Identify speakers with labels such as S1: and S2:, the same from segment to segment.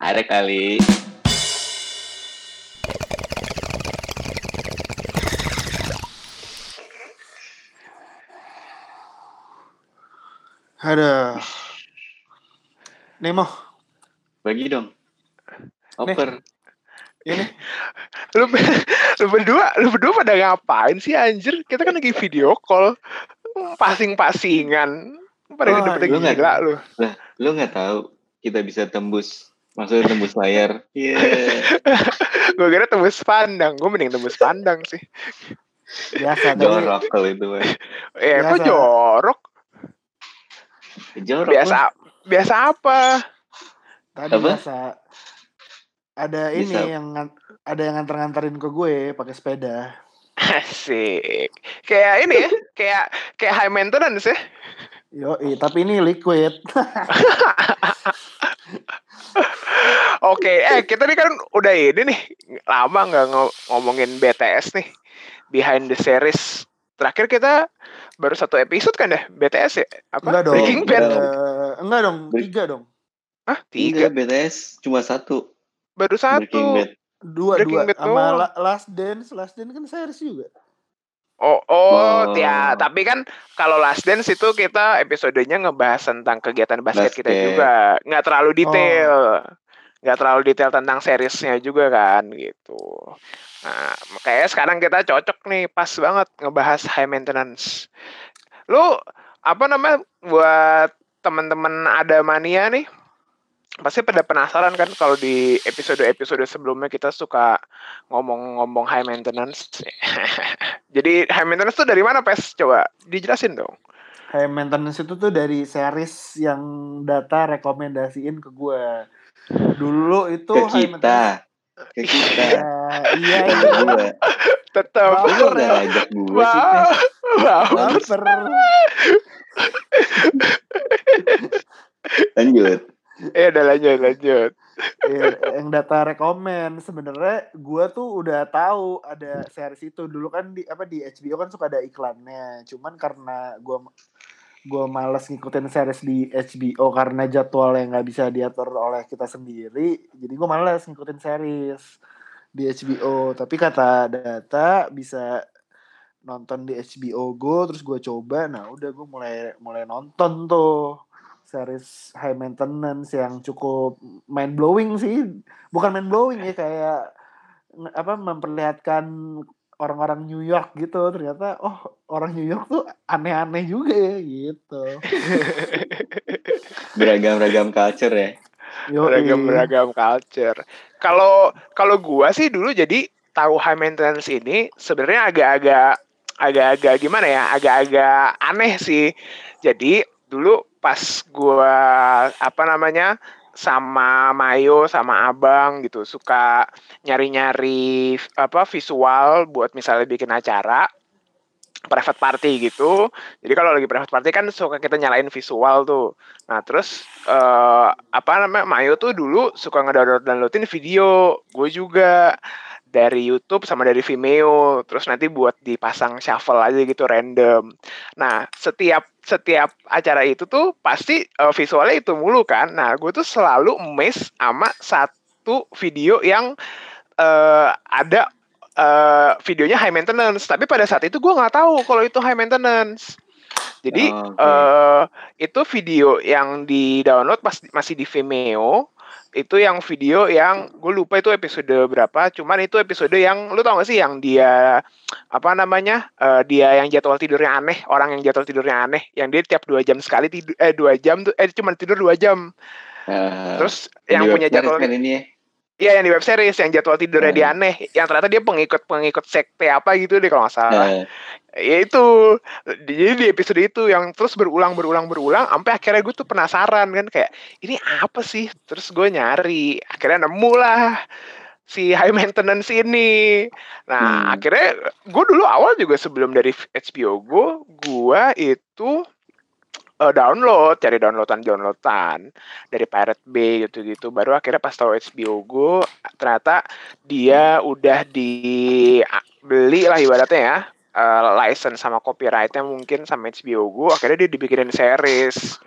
S1: Ada kali.
S2: Ada. Nemo,
S1: Bagi dong. Oper.
S2: Ini
S3: Lu, lu berdua, lu berdua pada ngapain sih anjir? Kita kan lagi video call. Pasing-pasingan. Pada
S2: Oh,
S3: pada
S1: lu nggak-
S3: gila lu.
S1: Lah, lu nggak tahu kita bisa tembus maksudnya tembus layar. Iya.
S3: Gue kira tembus pandang. Gue mending tembus pandang sih.
S2: biasa.
S1: Jorok kalau itu.
S3: Eh, kok jorok?
S1: Jorok.
S3: Biasa biasa apa?
S2: Tadi
S1: Apa?
S2: biasa. Ada ini
S1: Bisa.
S2: yang ada yang nganter-nganterin ke gue pakai sepeda.
S3: Asik. Kayak ini ya, kayak kayak high maintenance ya.
S2: Yo, tapi ini liquid.
S3: Oke, eh kita nih kan udah ini nih lama nggak ngo- ngomongin BTS nih behind the series. Terakhir kita baru satu episode kan ya BTS ya? Apa?
S2: enggak dong.
S3: Breaking Bad.
S2: Enggak dong, tiga dong.
S3: Hah?
S1: Tiga
S3: Tiga.
S1: BTS cuma satu.
S3: Baru satu.
S2: Dua
S3: Breaking
S2: dua sama
S3: doang.
S2: La- Last Dance, Last Dance kan series juga.
S3: Oh, oh,
S1: Oh.
S3: ya. Tapi kan kalau Last Dance itu kita episodenya ngebahas tentang kegiatan basket, kita
S1: Basket.
S3: juga. Nggak terlalu detail. Nggak terlalu detail tentang seriesnya juga kan gitu. Nah, kayaknya sekarang kita cocok nih, pas banget ngebahas high maintenance. Lu apa namanya buat teman-teman ada mania nih? Pasti pada penasaran kan kalau di episode-episode sebelumnya kita suka ngomong-ngomong high maintenance. Jadi high maintenance tuh dari mana, Pes? Coba dijelasin dong.
S2: High maintenance itu tuh dari series yang data rekomendasiin ke gue. Dulu itu
S1: Ke
S2: high
S1: kita. Ke kita.
S2: Ya, iya, iya.
S3: Tetap.
S1: Lu nggak ajak gua sih,
S3: Wow.
S1: Pes?
S3: Wow.
S2: Baper.
S1: Lanjut.
S3: Ya udah lanjut, lanjut.
S2: Iya, yang data rekomen sebenarnya gua tuh udah tahu ada series itu. Dulu kan di apa di HBO kan suka ada iklannya. Cuman karena gua gua males ngikutin series di HBO karena jadwalnya nggak bisa diatur oleh kita sendiri jadi gua males ngikutin series di HBO tapi kata data bisa nonton di HBO Go terus gua coba. Nah udah gua mulai mulai nonton tuh series high maintenance yang cukup mind blowing sih bukan mind blowing ya kayak apa memperlihatkan orang-orang New York gitu ternyata oh orang New York tuh aneh-aneh juga ya gitu
S1: Beragam-ragam culture ya.
S3: Beragam-beragam culture. Kalau kalau gua sih dulu jadi tahu high maintenance ini sebenarnya agak-agak agak-agak gimana ya? Agak-agak aneh sih. Jadi dulu pas gua apa namanya sama Mayo sama Abang gitu suka nyari-nyari apa visual buat misalnya bikin acara private party gitu. Jadi kalau lagi private party kan suka kita nyalain visual tuh. Nah, terus eh apa namanya? Mayo tuh dulu suka ngedownload downloadin video. Gue juga dari YouTube sama dari Vimeo. Terus nanti buat dipasang shuffle aja gitu random. Nah, setiap setiap acara itu tuh pasti eh, visualnya itu mulu kan. Nah, gue tuh selalu amazed sama satu video yang eh ada eh, videonya high maintenance. Tapi pada saat itu gue nggak tahu kalau itu high maintenance. Jadi
S1: Oh, oke.
S3: eh itu video yang di download pas masih di Vimeo. Itu yang video yang gue lupa itu episode berapa. Cuman itu episode yang lu tau gak sih yang dia apa namanya eh, dia yang jadwal tidurnya aneh, orang yang jadwal tidurnya aneh, yang dia tiap dua jam sekali tidur eh dua jam tuh eh cuma tidur dua jam.
S1: Eh,
S3: Terus yang punya jadwal
S1: ini ya.
S3: Iya yang di web series yang jadwal tidurnya dia
S1: Hmm.
S3: aneh, yang ternyata dia pengikut pengikut sekte apa gitu deh kalau nggak salah.
S1: Eh,
S3: Ya itu, jadi di episode itu yang terus berulang berulang berulang, sampai akhirnya gue tuh penasaran kan kayak ini apa sih? Terus gue nyari, akhirnya nemu lah si high maintenance ini. Nah
S1: Hmm.
S3: akhirnya gue dulu awal juga sebelum dari HBO gue, gue itu eh, download, cari downloadan downloadan dari Pirate Bay gitu-gitu. Baru akhirnya pas tahu HBO Go, ternyata dia udah dibeli lah ibaratnya ya eh, license sama copyrightnya mungkin sama HBO Go akhirnya dia dibikinin series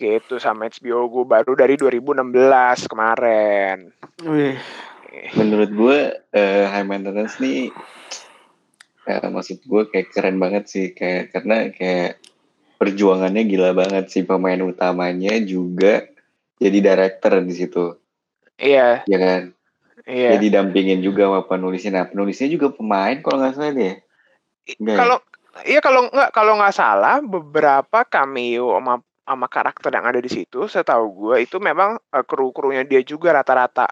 S3: gitu sama HBO Go baru dari 2016 kemarin.
S2: Wih,
S1: menurut gue eh, high maintenance nih eh, maksud gue kayak keren banget sih kayak karena kayak perjuangannya gila banget sih pemain utamanya juga jadi director di situ.
S3: Iya.
S1: Ya kan?
S3: Iya.
S1: Jadi dampingin juga sama penulisnya. Nah penulisnya juga pemain kalau nggak salah deh ya?
S3: kalau iya kalau nggak kalau nggak salah beberapa cameo sama sama karakter yang ada di situ setahu gue itu memang eh, kru-krunya dia juga rata-rata.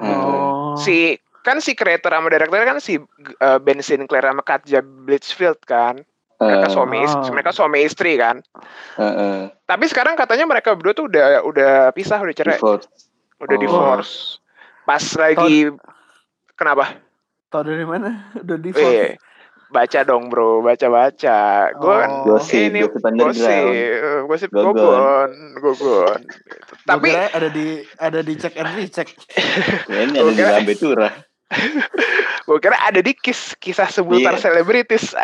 S2: Oh,
S3: si kan si creator sama director kan si eh, Ben Sinclair sama Katja Blitzfield kan mereka
S1: Eh,
S3: suami istri,
S2: Oh.
S3: mereka suami istri kan
S1: eh, eh,
S3: tapi sekarang katanya mereka berdua tuh udah udah pisah udah cerai
S1: divorce.
S3: udah
S1: Oh.
S3: divorce pas lagi kenapa
S2: tau dari mana? Udah divorce.
S3: Eh, baca dong bro baca baca gue kan
S2: Oh.
S1: Gosip,
S3: ini
S1: gosip
S3: gosip
S1: Gogon.
S3: gogon tapi
S2: ada di ada di check and recheck.
S1: Kayaknya
S3: Gua
S1: ada di Lambe Turah.
S3: Gue kira ada di kis kisah seputar
S1: Iya.
S3: selebritis.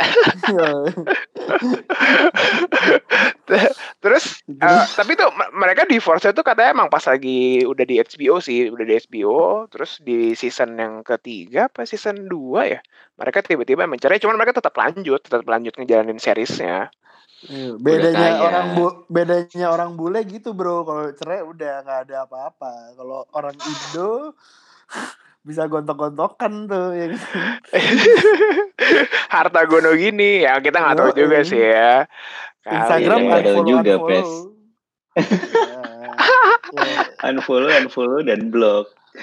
S3: Terus eh, tapi tuh mereka divorce itu katanya emang pas lagi udah di HBO sih udah di HBO terus di season yang ketiga apa season 2 ya mereka tiba-tiba mencerai cuman mereka tetap lanjut tetap lanjut ngejalanin seriesnya.
S2: Iya, bedanya orang bu bedanya orang bule gitu bro. Kalau cerai udah nggak ada apa-apa. Kalau orang Indo bisa gontok-gontokan tuh ya gitu.
S3: harta gono gini ya kita nggak tahu juga sih ya Kali
S2: Instagram
S3: ini.
S1: ada juga. Pes.
S2: Ya, ya.
S1: Unfollow, unfollow, dan block.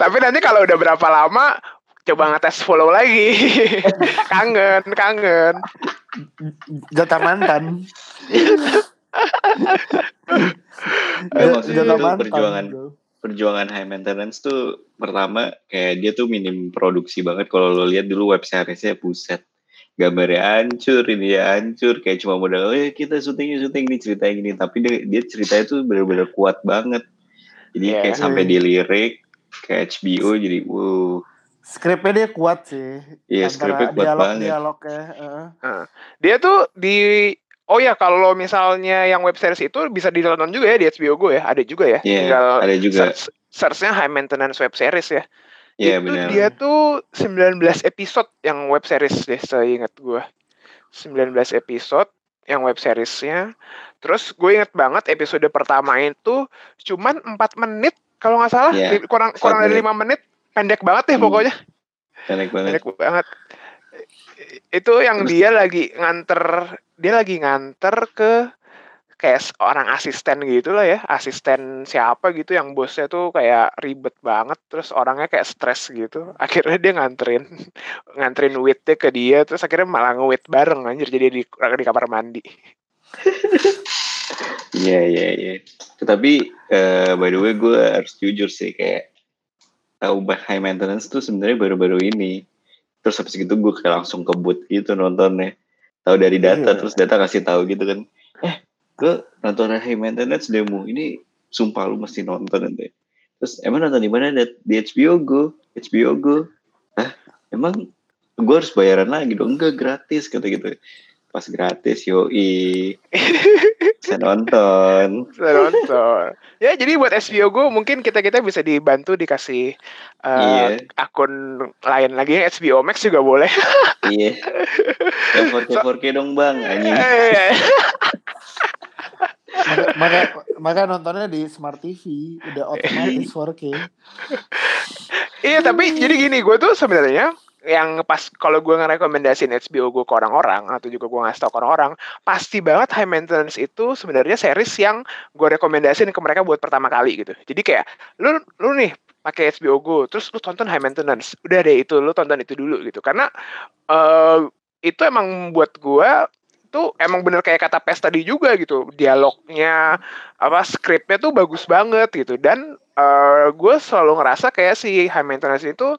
S3: tapi nanti kalau udah berapa lama coba ngetes follow lagi kangen kangen
S2: Jatah mantan. Jatah
S1: itu
S2: mantan,
S1: perjuangan
S2: bro.
S1: Perjuangan high maintenance tuh pertama kayak dia tuh minim produksi banget kalau lo lihat dulu web seriesnya buset gambarnya hancur ini ya hancur kayak cuma modal oh ya kita syuting syuting nih ceritanya gini tapi dia, dia ceritanya tuh bener-bener kuat banget jadi
S3: Iya.
S1: kayak sampai
S2: Iya.
S1: dilirik kayak HBO jadi wow
S2: Skripnya dia kuat sih.
S1: Iya,
S2: Antara
S1: skripnya kuat
S2: dialog
S1: banget.
S2: dialognya. heeh.
S3: dia tuh di oh ya kalau misalnya yang web series itu bisa ditonton juga ya di HBO Go ya ada juga ya
S1: Iya,
S3: tinggal
S1: ada juga.
S3: search searchnya high maintenance web series ya
S1: Iya
S3: itu
S1: benar.
S3: dia tuh 19 episode yang web series deh saya ingat gue 19 episode yang web seriesnya terus gue inget banget episode pertama itu cuman 4 menit kalau nggak salah li- kurang kurang dari
S1: menit.
S3: lima menit pendek banget deh
S1: Hmm.
S3: pokoknya
S1: Pendek banget.
S3: pendek banget itu yang dia lagi nganter dia lagi nganter ke kayak orang asisten gitu lah ya asisten siapa gitu yang bosnya tuh kayak ribet banget terus orangnya kayak stres gitu akhirnya dia nganterin nganterin witnya ke dia terus akhirnya malah nge bareng anjir jadi di di kamar mandi
S1: Iya iya iya. Tetapi eh, by the way gue harus jujur sih kayak tahu high maintenance tuh sebenarnya baru-baru ini. Terus habis gitu gue kayak langsung kebut gitu nontonnya. Tahu dari data
S2: Iya.
S1: terus data kasih tahu gitu kan. Eh gue nonton high maintenance demo ini sumpah lu mesti nonton nanti. Terus emang nonton di mana? Di HBO Go. HBO Go. Hah? Emang gue harus bayaran lagi dong? Enggak gratis kata gitu. Pas gratis yoi. Bisa nonton.
S3: Saya nonton ya jadi buat SBO Go mungkin kita kita bisa dibantu dikasih eh,
S1: Iya.
S3: akun lain lagi HBO Max juga boleh
S1: Iya. Yang 4K 4K dong bang, anjing.
S3: Eh,
S2: Maka, maka maka nontonnya di smart TV udah otomatis 4K.
S3: Iya tapi jadi gini gue tuh sebenarnya yang pas kalau gue ngerekomendasiin HBO gue ke orang-orang atau juga gue ngasih tau ke orang-orang pasti banget High Maintenance itu sebenarnya series yang gue rekomendasiin ke mereka buat pertama kali gitu. Jadi kayak lu lu nih pakai HBO Go terus lu tonton High Maintenance udah deh itu lu tonton itu dulu gitu. Karena eh itu emang buat gue tuh emang bener kayak kata Pes tadi juga gitu dialognya apa skripnya tuh bagus banget gitu dan eh gue selalu ngerasa kayak si High Maintenance itu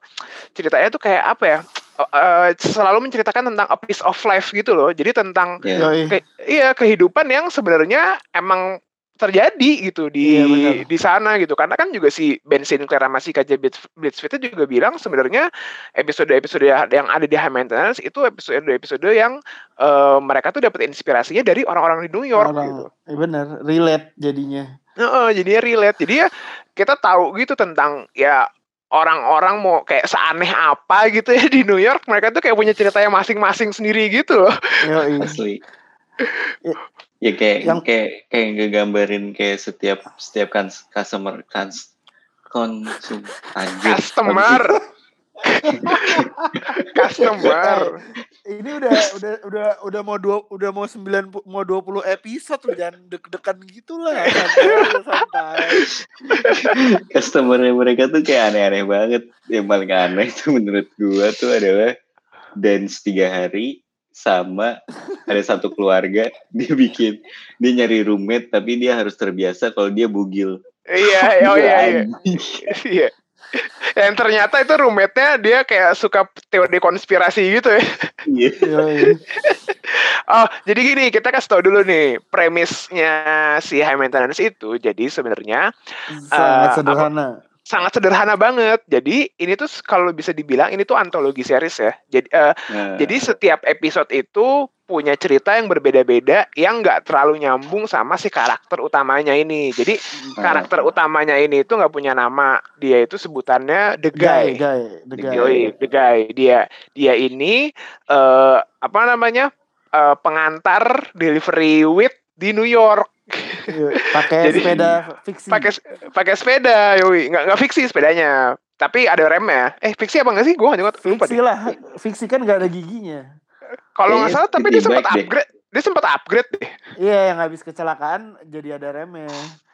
S3: ceritanya tuh kayak apa ya eh, selalu menceritakan tentang a piece of life gitu loh jadi tentang.
S2: Yoi.
S3: ke- iya kehidupan yang sebenarnya emang terjadi gitu di
S2: Iya,
S3: di sana gitu karena kan juga si Ben Sinclair sama si KJ Blitzfeld itu juga bilang sebenarnya episode-episode yang ada di High Maintenance itu episode-episode yang eh, mereka tuh dapat inspirasinya dari orang-orang di New York
S2: Orang,
S3: gitu.
S2: iya bener, relate jadinya.
S3: Heeh, jadinya relate. Jadi ya kita tahu gitu tentang ya orang-orang mau kayak seaneh apa gitu ya di New York. Mereka tuh kayak punya ceritanya masing-masing sendiri gitu loh.
S2: Yoi.
S1: asli
S2: Ya.
S1: Ya kayak
S2: Yang-
S1: kayak kayak ngegambarin kayak setiap setiap kan customer kan konsum anjir
S3: Customer. Customer.
S2: Ini udah udah udah udah mau dua udah mau sembilan mau 20 episode loh jangan deg-degan gitu lah santai
S1: customer mereka tuh kayak aneh-aneh banget yang paling aneh itu menurut gua tuh adalah dance tiga hari sama ada satu keluarga dia bikin dia nyari roommate tapi dia harus terbiasa kalau dia bugil
S3: Iya, oh iya iya. Iya. Yang ternyata itu roommate-nya dia kayak suka teori konspirasi gitu ya.
S1: Iya.
S3: Oh, jadi gini, kita kasih tau dulu nih premisnya si high maintenance itu. Jadi sebenarnya
S2: Sangat
S3: Eh,
S2: sederhana.
S3: Sangat sederhana banget. Jadi ini tuh kalau bisa dibilang ini tuh antologi series ya. Jadi eh,
S1: Nah,
S3: jadi setiap episode itu punya cerita yang berbeda-beda yang nggak terlalu nyambung sama si karakter utamanya ini. Jadi karakter utamanya ini itu nggak punya nama. Dia itu sebutannya the
S2: Guy,
S3: guy.
S2: guy, the
S1: The
S2: guy.
S3: The guy. Dia dia ini eh apa namanya? eh, pengantar delivery with di New York.
S2: Yoi. Pakai
S3: Jadi-
S2: sepeda fiksi.
S3: Pakai pakai sepeda, yoi. Nggak nggak fiksi sepedanya. Tapi ada remnya. Eh, fiksi apa nggak sih? Gue nggak lupa
S2: fiksi
S3: deh.
S2: lah. Fiksi kan gak ada giginya.
S3: Kalau nggak
S1: Kayaknya
S3: salah, tapi dia sempat
S1: deh.
S3: upgrade. Dia sempat upgrade deh.
S2: Iya, yang habis kecelakaan jadi ada remnya.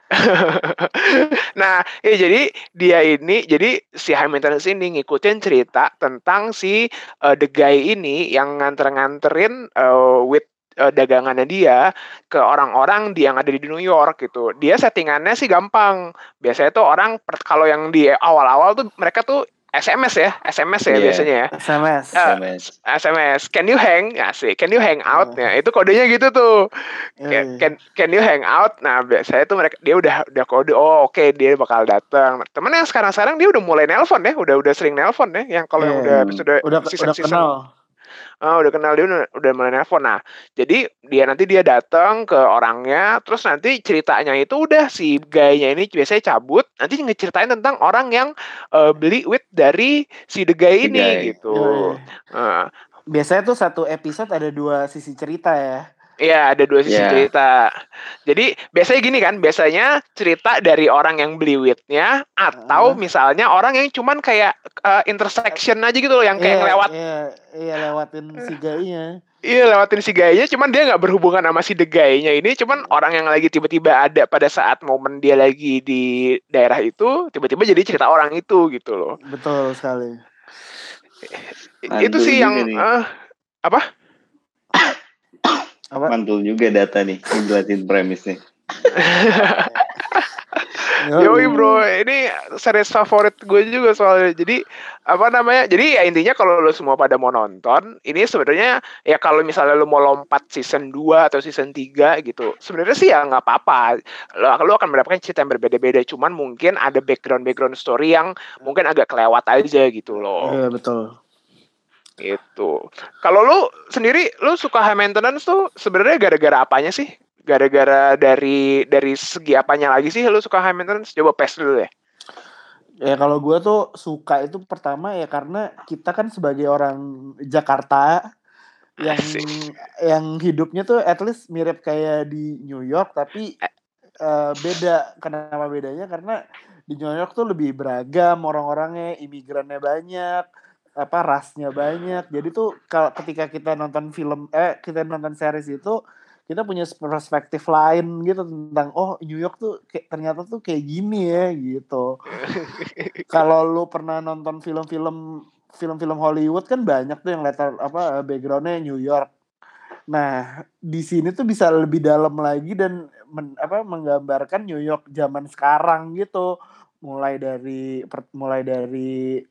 S3: nah, ya jadi dia ini, jadi si high maintenance ini ngikutin cerita tentang si uh, the guy ini yang nganter-nganterin uh, with uh, dagangannya dia ke orang-orang di yang ada di New York gitu. Dia settingannya sih gampang. Biasanya tuh orang kalau yang di awal-awal tuh mereka tuh SMS ya, SMS ya
S1: Iya.
S3: biasanya ya.
S2: SMS.
S3: Eh,
S1: SMS.
S3: SMS, can you hang? Ya sih, can you hang out? Ya, itu kodenya gitu tuh. Can, can, can you hang out? Nah, biasanya tuh mereka dia udah udah kode, oh oke dia bakal datang. Temen yang sekarang-sekarang dia udah mulai nelpon ya, udah udah sering nelpon ya, yang kalau yang
S2: Iya.
S3: udah episode
S2: udah
S3: season
S2: udah
S3: season Oh, udah kenal dia udah, udah mulai nelpon. Nah, jadi dia nanti dia datang ke orangnya, terus nanti ceritanya itu udah si guynya ini biasanya cabut, nanti ngeceritain tentang orang yang eh, beli wit dari si the guy
S1: The
S3: ini
S1: guy.
S3: gitu.
S2: Yoi.
S3: Nah,
S2: Biasanya tuh satu episode ada dua sisi cerita ya.
S3: Iya, ada dua sisi
S1: Iya.
S3: cerita. Jadi biasanya gini kan, biasanya cerita dari orang yang beli witnya atau
S2: Ah.
S3: misalnya orang yang cuman kayak uh, intersection aja gitu loh, yang kayak
S2: Iya,
S3: ngelewat,
S2: Iya, iya lewatin si gaynya.
S3: iya lewatin si gayanya, cuman dia nggak berhubungan sama si the guy-nya ini, cuman orang yang lagi tiba-tiba ada pada saat momen dia lagi di daerah itu, tiba-tiba jadi cerita orang itu gitu loh.
S2: Betul sekali.
S3: Itu sih yang
S1: nih.
S3: eh,
S2: Apa?
S1: Mantul juga data nih, ngejelasin premisnya.
S3: Yoi bro, ini series favorit gue juga soalnya. Jadi apa namanya? Jadi ya intinya kalau lo semua pada mau nonton, ini sebenarnya ya kalau misalnya lo mau lompat season 2 atau season 3 gitu, sebenarnya sih ya nggak apa-apa. Lo, lo akan mendapatkan cerita yang berbeda-beda. Cuman mungkin ada background-background story yang mungkin agak kelewat aja gitu loh.
S2: Iya betul.
S3: Itu. Kalau lu sendiri lu suka high maintenance tuh sebenarnya gara-gara apanya sih? Gara-gara dari dari segi apanya lagi sih lu suka high maintenance? Coba pes dulu deh.
S2: Ya kalau gue tuh suka itu pertama ya karena kita kan sebagai orang Jakarta yang
S3: Asik.
S2: yang hidupnya tuh at least mirip kayak di New York tapi eh, beda. Kenapa bedanya? Karena di New York tuh lebih beragam orang-orangnya, imigrannya banyak, apa rasnya banyak. Jadi tuh kalau ketika kita nonton film eh kita nonton series itu kita punya perspektif lain gitu tentang oh New York tuh kayak ternyata tuh kayak gini ya gitu. Kalau lu pernah nonton film-film film-film Hollywood kan banyak tuh yang latar apa backgroundnya New York. Nah di sini tuh bisa lebih dalam lagi dan men- apa menggambarkan New York zaman sekarang gitu. Mulai dari per- mulai dari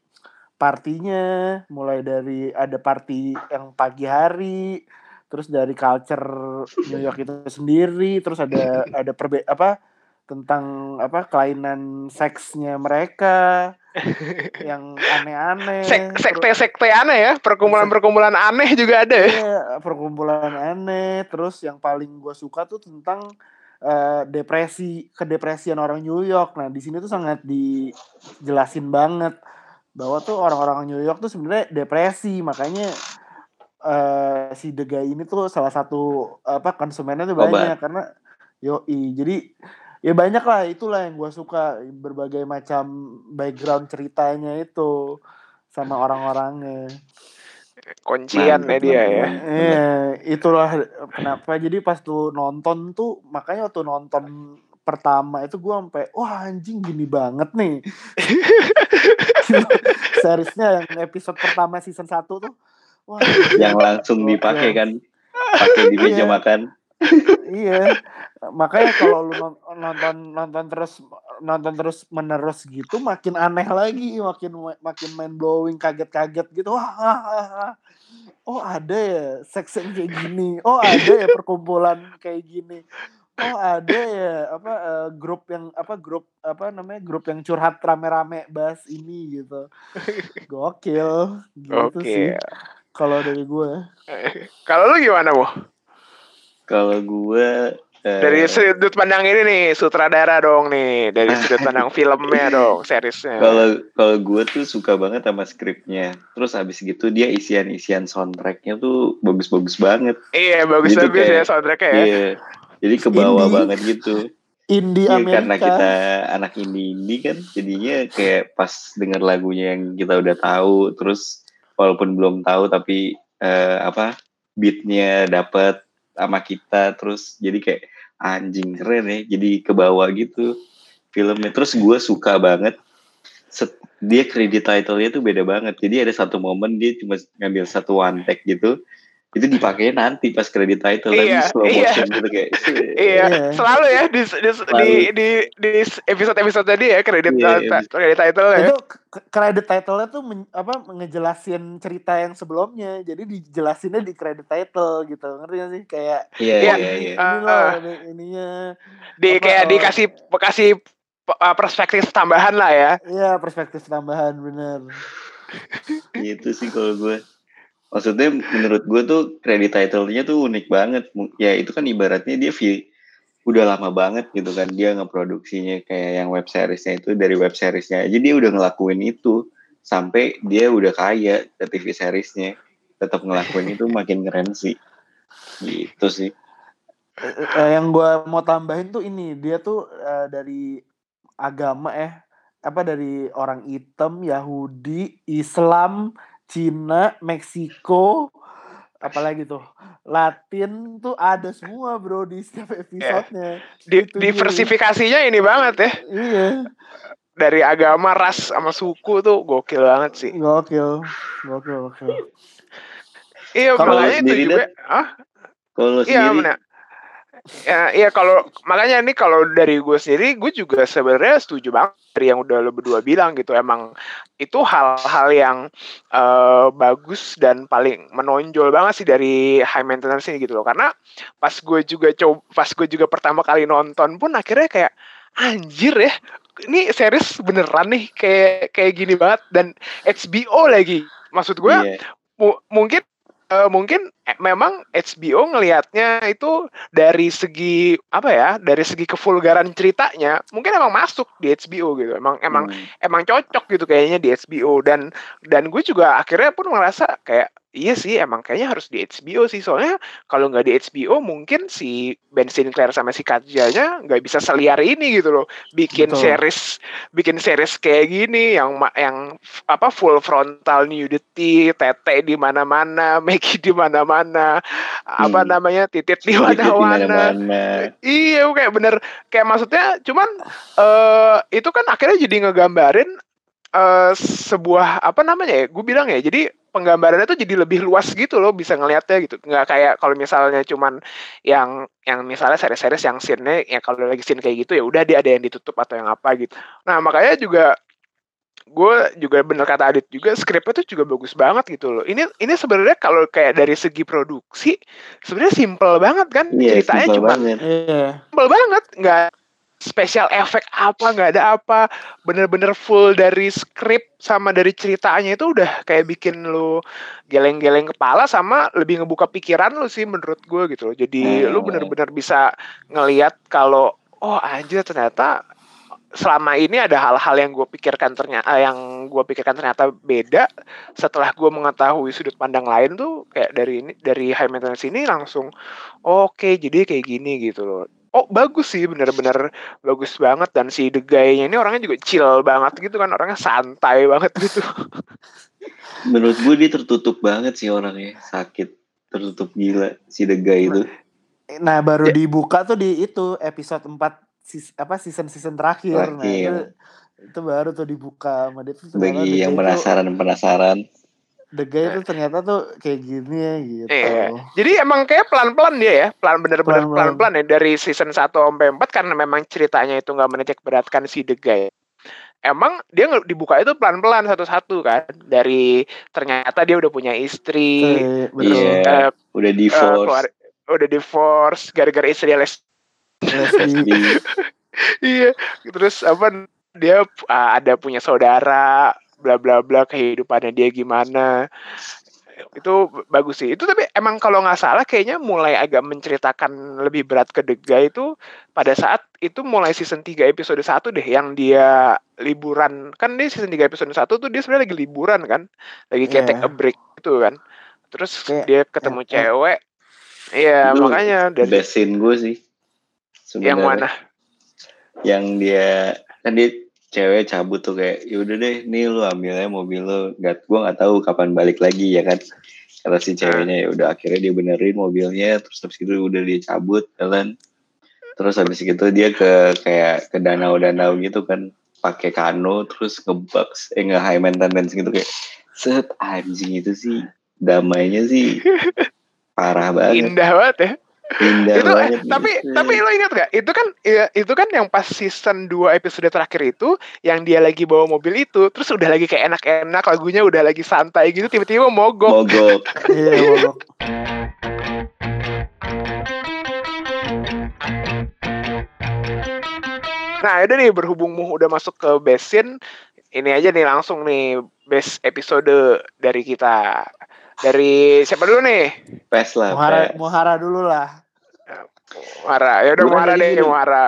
S2: partinya, mulai dari ada party yang pagi hari, terus dari culture New York itu sendiri terus ada ada perbe apa tentang apa kelainan seksnya mereka yang aneh-aneh
S3: Sek, sekte-sekte aneh ya perkumpulan-perkumpulan aneh juga ada ya.
S2: Iya, perkumpulan aneh terus yang paling gue suka tuh tentang eh, depresi kedepresian orang New York. Nah di sini tuh sangat dijelasin banget bahwa tuh orang-orang New York tuh sebenarnya depresi makanya eh si Guy ini tuh salah satu apa konsumennya tuh
S1: Obat.
S2: banyak karena yoi jadi ya banyak lah itulah yang gue suka berbagai macam background ceritanya itu sama orang-orangnya
S3: kuncian ya dia
S1: mantap,
S3: ya
S1: mantap.
S2: Iya, itulah kenapa jadi pas tuh nonton tuh makanya waktu nonton pertama itu gua sampai wah anjing gini banget nih. Seriesnya yang episode pertama season 1 tuh wah
S1: yang langsung dipakai kan pakai di meja
S2: Iya.
S1: makan
S2: iya. Makanya kalau lu non- nonton nonton terus nonton terus menerus gitu makin aneh lagi, makin makin mind blowing, kaget-kaget gitu. Wah, wah, wah, wah. oh ada ya seks yang kayak gini. Oh ada ya perkumpulan kayak gini. Oh ada ya apa eh, grup yang apa grup apa namanya grup yang curhat rame-rame bahas ini gitu. Gokil gitu sih
S3: oke
S2: kalau dari gue.
S3: kalau lu gimana bu
S1: kalau gue eh,
S3: dari sudut pandang ini nih sutradara dong nih dari sudut pandang filmnya dong seriesnya.
S1: Kalau kalau gue tuh suka banget sama skripnya. Terus habis gitu dia isian isian soundtracknya tuh bagus-bagus banget.
S3: Iya bagus
S1: Gitu
S3: bagus ya soundtracknya ya.
S1: iya jadi ke bawah
S2: Indie.
S1: banget gitu
S2: Indie
S1: Iya,
S2: Amerika.
S1: karena kita anak ini ini kan jadinya kayak pas denger lagunya yang kita udah tahu terus walaupun belum tahu tapi eh, apa beatnya dapet sama kita terus jadi kayak anjing keren ya jadi ke bawah gitu filmnya terus gue suka banget set- dia kredit title-nya tuh beda banget jadi ada satu momen dia cuma ngambil satu one take gitu itu dipakai nanti pas kredit title
S3: Iya,
S1: slow
S3: iya.
S1: motion gitu kayak
S3: Iya,
S2: Iya.
S3: selalu ya di di di di, di episode-episode tadi ya kredit
S1: Iya,
S3: ta- kredit title ya.
S2: itu k- credit title-nya tuh men- apa ngejelasin cerita yang sebelumnya jadi dijelasinnya di credit title gitu ngerti gak sih kayak
S1: iya
S3: Iya.
S1: iya iya
S2: ini loh ini- ininya
S3: Di
S2: apa,
S3: kayak
S2: oh.
S3: dikasih kasih perspektif tambahan lah ya.
S2: ya perspektif tambahan bener
S1: gitu sih kalau gue maksudnya menurut gue tuh kredit title-nya tuh unik banget. Ya itu kan ibaratnya dia udah lama banget gitu kan. Dia ngeproduksinya kayak yang web seriesnya itu dari web seriesnya aja dia udah ngelakuin itu. Sampai dia udah kaya ke TV seriesnya. Tetap ngelakuin itu makin keren sih. Gitu sih.
S2: Eh, yang gua mau tambahin tuh ini. Dia tuh eh, dari agama eh apa dari orang hitam Yahudi Islam Cina Meksiko apalagi tuh Latin tuh ada semua bro di setiap episodenya
S3: Di,
S2: Itu dia.
S3: diversifikasinya ini banget ya.
S2: iya
S3: Dari agama, ras sama suku tuh gokil banget sih.
S2: gokil gokil gokil
S3: Iya,
S2: Kalau
S3: makanya itu
S1: sendiri,
S3: juga ah
S1: kalau
S3: Iya
S1: sendiri
S3: benar. Ya, iya kalau makanya ini kalau dari gue sendiri, gue juga sebenarnya setuju banget dari yang udah lo berdua bilang gitu. Emang itu hal-hal yang eh, bagus dan paling menonjol banget sih dari high maintenance ini gitu loh. Karena pas gue juga coba, pas gue juga pertama kali nonton pun akhirnya kayak anjir ya, ini series beneran nih kayak kayak gini banget dan HBO lagi. Maksud gue
S1: iya
S3: mu- mungkin eh, mungkin eh, memang HBO ngelihatnya itu dari segi apa ya dari segi kevulgaran ceritanya mungkin emang masuk di HBO gitu emang emang
S1: Hmm.
S3: emang cocok gitu kayaknya di HBO dan dan gue juga akhirnya pun merasa kayak iya sih emang kayaknya harus di HBO sih soalnya kalau nggak di HBO mungkin si Ben Sinclair sama si Katjanya nggak bisa seliar ini gitu loh bikin
S2: Betul.
S3: series bikin series kayak gini yang yang apa full frontal nudity tete di mana-mana Maggie di mana-mana apa
S1: Hmm.
S3: namanya titit di mana-mana. Iya kayak bener kayak maksudnya cuman eh itu kan akhirnya jadi ngegambarin eh sebuah apa namanya ya gue bilang ya jadi penggambarannya tuh jadi lebih luas gitu loh bisa ngelihatnya gitu nggak kayak kalau misalnya cuman yang yang misalnya series-series yang scene-nya ya kalau lagi scene kayak gitu ya udah dia ada yang ditutup atau yang apa gitu nah makanya juga gue juga bener kata Adit juga skripnya tuh juga bagus banget gitu loh. Ini ini sebenarnya kalau kayak dari segi produksi sebenarnya simple banget kan
S1: Iya,
S3: ceritanya cuma.
S2: Iya.
S3: simple banget nggak special effect apa nggak ada apa bener-bener full dari skrip sama dari ceritanya itu udah kayak bikin lu geleng-geleng kepala sama lebih ngebuka pikiran lu sih menurut gue gitu loh. Jadi lu
S1: Hmm.
S3: bener-bener bisa ngelihat kalau oh anjir ternyata selama ini ada hal-hal yang gue pikirkan ternyata yang gue pikirkan ternyata beda. Setelah gue mengetahui sudut pandang lain tuh kayak dari ini dari high maintenance ini langsung oke jadi kayak gini gitu loh oh bagus sih bener-bener bagus banget dan si the guy-nya ini orangnya juga chill banget gitu kan orangnya santai banget gitu
S1: Menurut gue dia tertutup banget sih orangnya. Sakit. Tertutup gila si The Guy itu.
S2: Nah, baru
S3: Ya.
S2: dibuka tuh di itu episode 4 sis, apa season-season terakhir. Nah,
S1: Terakhir.
S2: itu, itu baru tuh dibuka sama dia tuh
S1: Bagi yang penasaran-penasaran.
S2: The Guy tuh ternyata tuh kayak gini ya gitu.
S3: Iya. Jadi emang kayak pelan-pelan dia ya, pelan bener-bener
S2: Pelan-pelan.
S3: ya dari season 1 sampai 4 karena memang ceritanya itu nggak menitik beratkan si The Guy. Emang dia dibuka itu pelan-pelan satu-satu kan. Dari ternyata dia udah punya istri,
S2: Kayak-
S3: terus
S2: betul.
S1: Iya.
S3: eh,
S1: Udah
S3: eh,
S1: divorce.
S3: keluar- udah divorce gara-gara istri les iya terus apa dia uh, ada punya saudara bla bla bla kehidupannya dia gimana itu bagus sih itu tapi emang kalau nggak salah kayaknya mulai agak menceritakan lebih berat ke Guy itu pada saat itu mulai season 3 episode 1 deh yang dia liburan kan dia season 3 episode 1 tuh dia sebenarnya lagi liburan kan lagi kayak
S2: Iya.
S3: take a break gitu kan terus
S2: Kayak-
S3: dia ketemu
S2: eh, eh.
S3: cewek iya
S1: Itu
S3: makanya dan
S1: scene gue sih.
S3: yang
S1: Sebenarnya.
S3: mana
S1: yang dia kan dia cewek cabut tuh kayak yaudah deh nih lu ambil aja mobil lu. Nggak gua nggak tahu kapan balik lagi ya kan? Kata si ceweknya ya udah akhirnya dia benerin mobilnya. Terus habis itu udah dia cabut jalan terus habis itu dia ke kayak ke danau-danau gitu kan pakai kano terus ngebaks eh nge high maintenance gitu kayak set anjing itu sih damainya sih parah banget.
S3: Indah banget ya
S1: indah
S3: itu eh,
S1: banget
S3: tapi
S1: gitu.
S3: tapi lo ingat gak itu kan ya, itu kan yang pas season 2 episode terakhir itu yang dia lagi bawa mobil itu terus udah lagi kayak enak-enak lagunya udah lagi santai gitu tiba-tiba mogok
S1: mogok
S2: Iya, mogok.
S3: nah udah nih berhubung Muh udah masuk ke basin ini aja nih langsung nih best episode dari kita dari siapa dulu nih
S1: pes lah
S2: Muhara,
S1: pes.
S2: Muhara dulu lah.
S3: Muara ya udah
S1: lagi
S3: deh
S1: dulu.
S3: Muara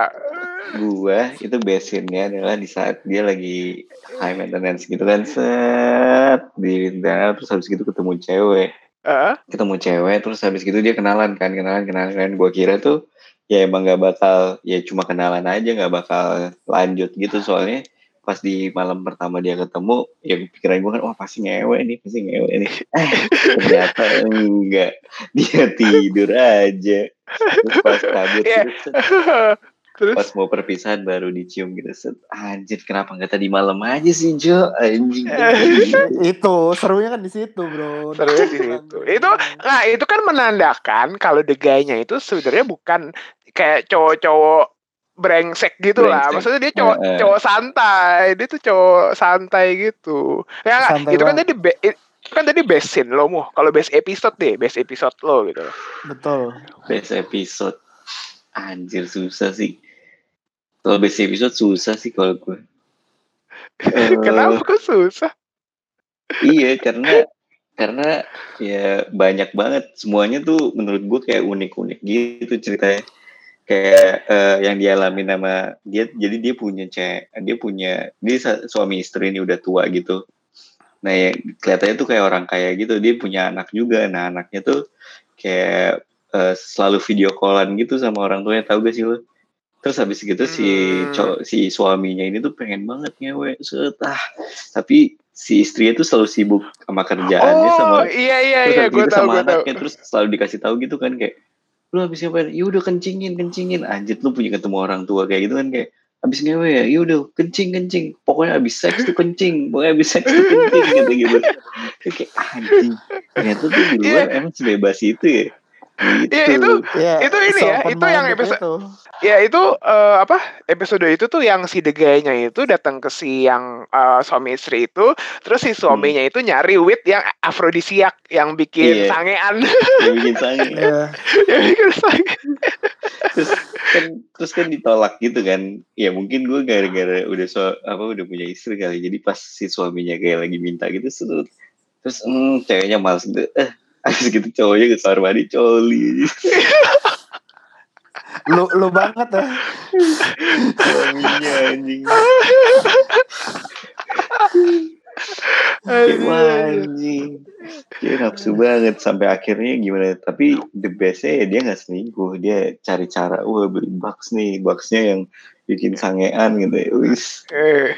S1: gua itu basinnya adalah di saat dia lagi high maintenance gitu kan set di danau terus habis gitu ketemu cewek
S3: Heeh.
S1: ketemu cewek terus habis gitu dia kenalan kan kenalan kenalan kenalan gua kira tuh ya emang gak bakal ya cuma kenalan aja nggak bakal lanjut gitu soalnya pas di malam pertama dia ketemu ya pikiran gue kan wah pasti ngewe nih pasti ngewe nih. Eh ternyata enggak. Dia tidur aja. Terus pas kabur
S3: Iya.
S1: terus? Pas mau perpisahan baru dicium gitu set. Anjir kenapa nggak tadi malam aja sih Jo? Anjing.
S2: Itu serunya kan di situ, Bro.
S3: Serunya di situ. Itu Nah, itu kan menandakan kalau the guy-nya itu sebenarnya bukan kayak cowok-cowok brengsek gitu lah.
S1: Brengsek.
S3: Maksudnya dia cowok
S1: Heeh.
S3: cowok santai. Dia tuh cowok santai gitu. Ya?
S2: Santai
S3: itu kan tadi be- itu kan tadi best scene lo mu. Kalau best episode deh, best episode lo gitu.
S2: betul.
S1: best episode anjir susah sih kalau best episode susah sih kalau gue Eh,
S3: Kenapa kok susah?
S1: iya karena karena ya banyak banget semuanya tuh menurut gue kayak unik-unik gitu ceritanya kayak eh, yang dialami nama dia jadi dia punya cewek dia punya dia suami istri ini udah tua gitu. Nah ya kelihatannya tuh kayak orang kaya gitu. Dia punya anak juga. Nah anaknya tuh kayak eh, selalu video callan gitu sama orang tuanya. Tahu gak sih lo? Terus habis gitu si
S3: Hmm.
S1: cow- si suaminya ini tuh pengen banget ngewe. Set ah. Tapi si istrinya tuh selalu sibuk sama kerjaannya
S3: Oh,
S1: sama
S3: iya iya
S1: terus
S3: iya, gue
S1: gitu
S3: tahu
S1: sama
S3: gue tahu.
S1: anaknya terus selalu dikasih tahu gitu kan kayak lu habis ngapain ya udah kencingin kencingin. Anjir lu punya ketemu orang tua kayak gitu kan kayak habis ngewe ya ya udah kencing kencing. Pokoknya habis seks tuh kencing pokoknya habis seks tuh kencing gitu gitu. Kayak- kayak anjing ternyata tuh di luar emang sebebas itu ya. Gitu.
S3: Iya, itu
S2: Ya,
S3: Itu ini ya, itu yang episode-
S2: itu.
S3: Ya itu eh, apa episode itu tuh yang si the guy-nya itu datang ke si yang eh, suami istri itu, terus si suaminya itu nyari wit yang afrodisiak yang bikin
S1: Iya.
S3: sangean,
S1: Dia bikin sange.
S2: Iya.
S3: yang bikin sange.
S1: terus kan terus kan ditolak gitu kan ya mungkin gue gara-gara udah so apa udah punya istri kali jadi pas si suaminya kayak lagi minta gitu terus terus hmm, ceweknya males gitu eh habis gitu cowoknya ke kamar mandi coli
S2: Lu lu banget ya.
S1: suaminya anjing
S3: Anjing.
S1: Dia nafsu banget sampai akhirnya gimana tapi the bestnya ya dia nggak selingkuh dia cari cara wah beli box nih boxnya yang bikin sangean gitu ya. Wis.
S3: Eh,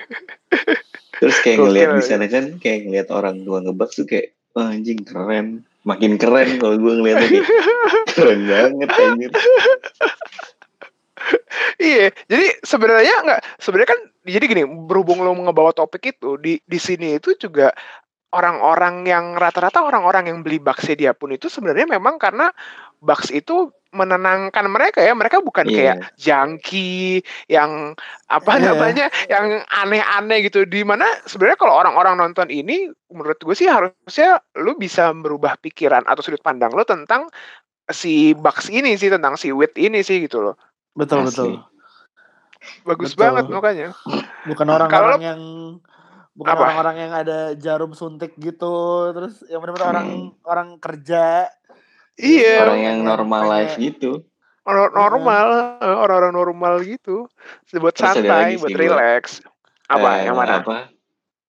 S1: Terus kayak ngeliat di
S3: ya.
S1: sana kan kayak ngeliat orang tua ngebak tuh kayak Wah, anjing keren. Makin keren kalau gue ngeliatnya kayak keren banget anjir.
S3: Iya, jadi sebenarnya nggak sebenarnya kan jadi gini berhubung lo ngebawa topik itu di di sini itu juga orang-orang yang rata-rata orang-orang yang beli Bucks dia pun itu sebenarnya memang karena Bucks itu menenangkan mereka ya mereka bukan
S1: Iya.
S3: kayak junkie yang apa
S2: Iya.
S3: namanya yang aneh-aneh gitu di mana sebenarnya kalau orang-orang nonton ini menurut gue sih harusnya lu bisa merubah pikiran atau sudut pandang lo tentang si Bucks ini sih tentang si Wit ini sih gitu loh
S2: Betul
S1: Asli.
S2: betul.
S3: bagus
S2: Betul.
S3: banget makanya
S2: Bukan orang-orang yang bukan orang-orang yang ada jarum suntik gitu, terus yang benar-benar orang orang kerja.
S3: Iya.
S1: Orang yang normal life gitu.
S3: Orang normal, orang-orang normal gitu. Buat
S1: Terus
S3: santai,
S1: lagi
S3: buat relax. Apa
S1: Eh,
S3: yang mana?
S1: Apa?